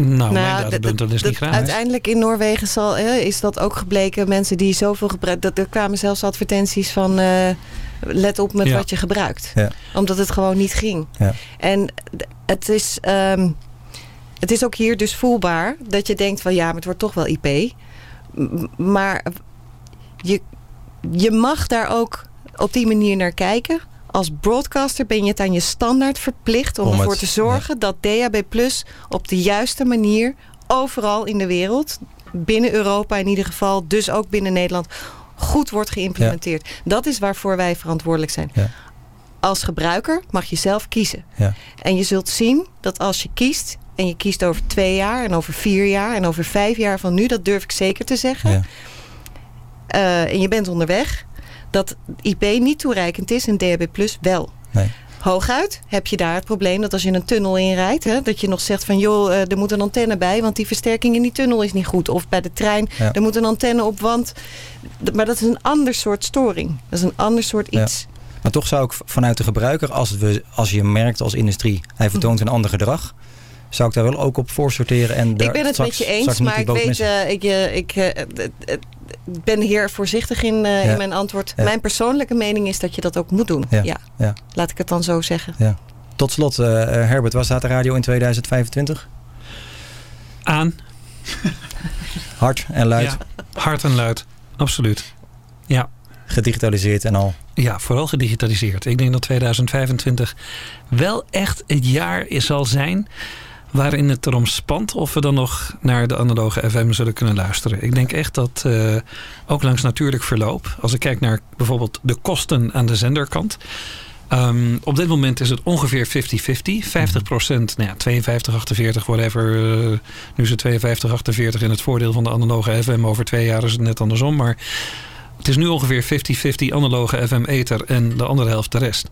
Nou, nou mijn databundel is niet gratis. Uiteindelijk in Noorwegen zal, is dat ook gebleken. Mensen die zoveel gebruiken. Er kwamen zelfs advertenties van. Uh, let op met wat je gebruikt. Omdat het gewoon niet ging. En het is. Um, het is ook hier dus voelbaar dat je denkt van ja, maar het wordt toch wel IP. Maar je, je mag daar ook op die manier naar kijken. Als broadcaster ben je het aan je standaard verplicht om, ervoor te zorgen dat DAB Plus op de juiste manier overal in de wereld, binnen Europa in ieder geval, dus ook binnen Nederland, goed wordt geïmplementeerd. Dat is waarvoor wij verantwoordelijk zijn. Ja. Als gebruiker mag je zelf kiezen. En je zult zien dat als je kiest, en je kiest over twee jaar en over vier jaar en over vijf jaar van nu, dat durf ik zeker te zeggen. Uh, en je bent onderweg, dat IP niet toereikend is en DHB Plus wel. Nee. Hooguit heb je daar het probleem dat als je een tunnel inrijdt... Hè, dat je nog zegt van joh, uh, er moet een antenne bij... want die versterking in die tunnel is niet goed. Of bij de trein, ja. er moet een antenne op, want... Maar dat is een ander soort storing. Dat is een ander soort iets. Ja. Maar toch zou ik vanuit de gebruiker, als, we, als je merkt als industrie... hij vertoont een ander gedrag zou ik daar wel ook op voor sorteren. En ik ben het met je eens, maar ik weet, uh, ik, uh, ik uh, ben hier voorzichtig in, ja. in mijn antwoord. Ja. Mijn persoonlijke mening is dat je dat ook moet doen. Ja. ja. Laat ik het dan zo zeggen. Ja. Tot slot, Herbert, waar staat de radio in 2025? Aan. Hard en luid. hard en luid, absoluut. Ja. Gedigitaliseerd en al. Ja, vooral gedigitaliseerd. Ik denk dat 2025 wel echt het jaar zal zijn waarin het erom spant of we dan nog naar de analoge FM zullen kunnen luisteren. Ik denk echt dat uh, ook langs natuurlijk verloop, als ik kijk naar bijvoorbeeld de kosten aan de zenderkant. Um, op dit moment is het ongeveer 50-50. 50 procent, nou ja, 52, 48, whatever. Uh, nu is het 52, 48 in het voordeel van de analoge FM. Over twee jaar is het net andersom. Maar Het is nu ongeveer 50-50 analoge FM-ether en de andere helft de rest.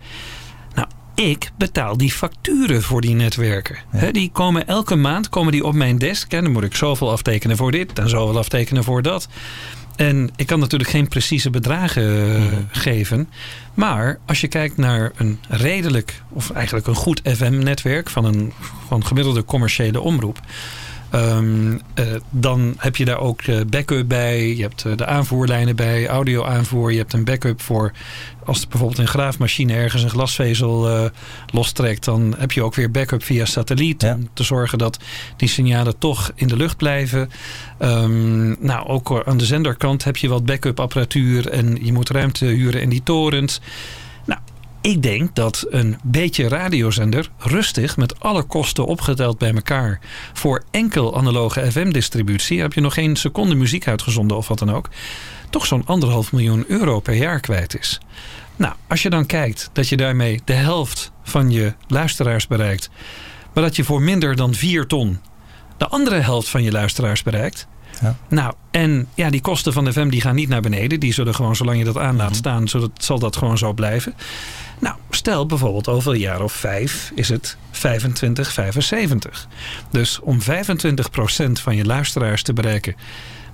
Ik betaal die facturen voor die netwerken. die komen elke maand komen die op mijn desk. En dan moet ik zoveel aftekenen voor dit en zoveel aftekenen voor dat. En ik kan natuurlijk geen precieze bedragen eh, geven. Maar als je kijkt naar een redelijk, of eigenlijk een goed FM-netwerk van een van gemiddelde commerciële omroep. Ehm, eh, dan heb je daar ook uh, backup bij. Je hebt de aanvoerlijnen bij, audio-aanvoer. Je hebt een backup voor als er bijvoorbeeld een graafmachine ergens een glasvezel lostrekt, dan heb je ook weer backup via satelliet. Om te zorgen dat die signalen toch in de lucht blijven. Um, nou, ook aan de zenderkant heb je wat backup apparatuur en je moet ruimte huren in die torens. Ik denk dat een beetje radiozender rustig met alle kosten opgeteld bij elkaar voor enkel analoge FM-distributie, heb je nog geen seconde muziek uitgezonden of wat dan ook, toch zo'n anderhalf miljoen euro per jaar kwijt is. Nou, als je dan kijkt dat je daarmee de helft van je luisteraars bereikt, maar dat je voor minder dan 4 ton de andere helft van je luisteraars bereikt. Ja. Nou, en ja, die kosten van de FM die gaan niet naar beneden. Die zullen gewoon, zolang je dat aan laat mhm. staan, zodat, zal dat gewoon zo blijven. Nou, stel bijvoorbeeld over een jaar of vijf is het 25, 75. Dus om 25% van je luisteraars te bereiken,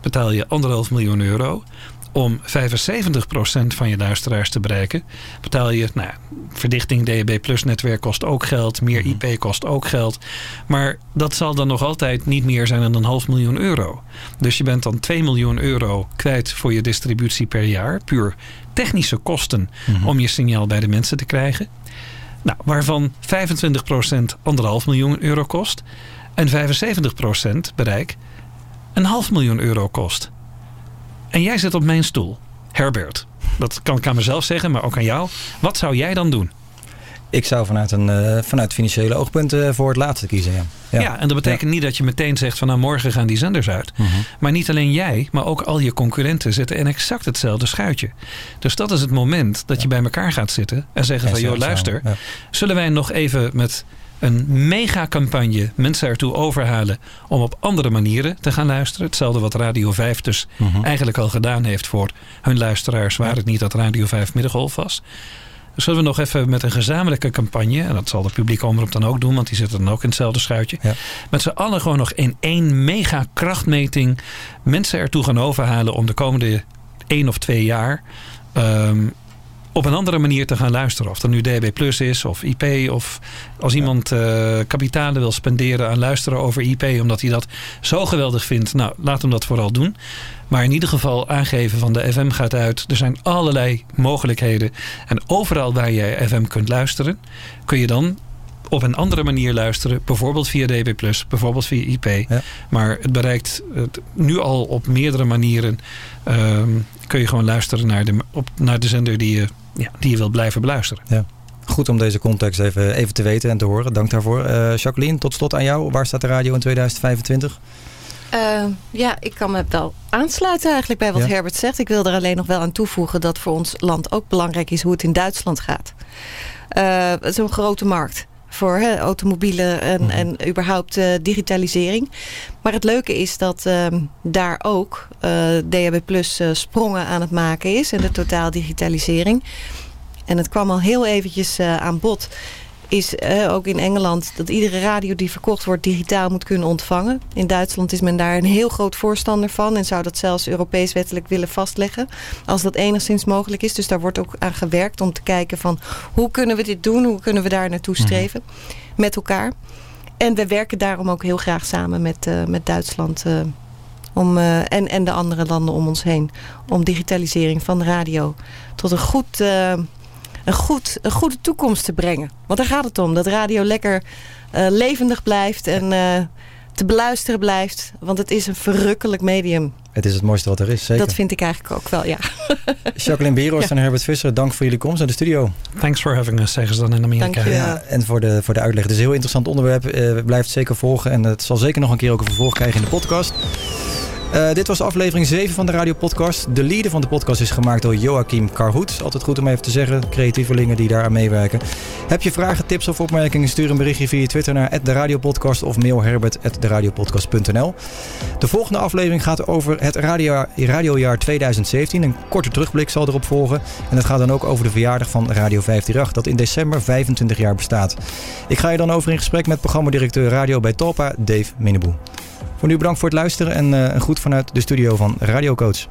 betaal je anderhalf miljoen euro om 75% van je luisteraars te bereiken, betaal je, nou, verdichting DAB Plus netwerk kost ook geld, meer mhm. IP kost ook geld. Maar dat zal dan nog altijd niet meer zijn dan een half miljoen euro. Dus je bent dan 2 miljoen euro kwijt voor je distributie per jaar, puur technische kosten mhm. om je signaal bij de mensen te krijgen. Nou, waarvan 25% anderhalf miljoen euro kost en 75% bereik een half miljoen euro kost. En jij zit op mijn stoel. Herbert, dat kan ik aan mezelf zeggen, maar ook aan jou. Wat zou jij dan doen? Ik zou vanuit, een, uh, vanuit financiële oogpunten eh, voor het laatste kiezen. Ja, ja. ja en dat betekent niet dat je meteen zegt van nou morgen gaan die zenders uit. Mhm. Maar niet alleen jij, maar ook al je concurrenten zitten in exact hetzelfde schuitje. Dus dat is het moment dat je bij elkaar gaat zitten en zeggen van joh luister, zullen wij nog even met een megacampagne mensen ertoe overhalen om op andere manieren te gaan luisteren. Hetzelfde wat Radio 5 dus mhm. eigenlijk al gedaan heeft voor hun luisteraars, waar het niet dat Radio 5 middengolf was. Zullen we nog even met een gezamenlijke campagne, en dat zal de publieke omroep dan ook doen, want die zitten dan ook in hetzelfde schuitje. Met z'n allen gewoon nog in één mega krachtmeting mensen ertoe gaan overhalen om de komende één of twee jaar um, op een andere manier te gaan luisteren. Of dat nu DB Plus is of IP. Of als iemand uh, kapitalen wil spenderen aan luisteren over IP. Omdat hij dat zo geweldig vindt. Nou, laat hem dat vooral doen. Maar in ieder geval aangeven van de FM gaat uit. Er zijn allerlei mogelijkheden. En overal waar je FM kunt luisteren. Kun je dan op een andere manier luisteren. Bijvoorbeeld via DB+, bijvoorbeeld via IP. Maar het bereikt het nu al op meerdere manieren. Um, kun je gewoon luisteren naar de, op, naar de zender die je ja, die je wilt blijven beluisteren. Ja. Goed om deze context even, even te weten en te horen. Dank daarvoor. Uh, Jacqueline, tot slot aan jou. Waar staat de radio in 2025? Uh, eh, ja, ik kan me wel aansluiten eigenlijk bij wat Herbert zegt. Ik wil er alleen nog wel aan toevoegen dat voor ons land ook belangrijk is hoe het in Duitsland gaat. Uh, het is een grote markt voor hè, automobielen en, mhm. en überhaupt uh, digitalisering. Maar het leuke is dat uh, daar ook uh, DHB Plus sprongen aan het maken is en de totaal digitalisering. En het kwam al heel eventjes aan bod is ook in Engeland dat iedere radio die verkocht wordt digitaal moet kunnen ontvangen. In Duitsland is men daar een heel groot voorstander van en zou dat zelfs Europees wettelijk willen vastleggen als dat enigszins mogelijk is. Dus daar wordt ook aan gewerkt om te kijken van hoe kunnen we dit doen, hoe kunnen we daar naartoe mhm. streven met elkaar. En we werken daarom ook heel graag samen met, uh, met Duitsland uh, om, en, en de andere landen om ons heen om digitalisering van de radio tot een goed een, goed, een goede toekomst te brengen. Want daar gaat het om. Dat radio lekker uh, levendig blijft en uh, te beluisteren blijft. Want het is een verrukkelijk medium. Het is het mooiste wat er is, zeker. Dat vind ik eigenlijk ook wel, ja. Jacqueline Bierhorst ja. en Herbert Visser, dank voor jullie komst naar de studio. Thanks for having us, zeggen ze dan in Amerika. Dank je. Ja, en voor de, voor de uitleg. Het is een heel interessant onderwerp. Uh, blijf het zeker volgen. En het zal zeker nog een keer ook een vervolg krijgen in de podcast. Uh, dit was aflevering 7 van de Radio Podcast. De leader van de podcast is gemaakt door Joachim Karhoet. Altijd goed om even te zeggen, creatievelingen die daar aan meewerken. Heb je vragen, tips of opmerkingen? Stuur een berichtje via Twitter naar de Radiopodcast of mail herbert.deradiopodcast.nl. De volgende aflevering gaat over het radio, radiojaar 2017. Een korte terugblik zal erop volgen. En het gaat dan ook over de verjaardag van Radio 538, dat in december 25 jaar bestaat. Ik ga je dan over in gesprek met programmadirecteur Radio bij Talpa, Dave Minneboe. Voor nu bedankt voor het luisteren en uh, een groet vanuit de studio van Radio Coach.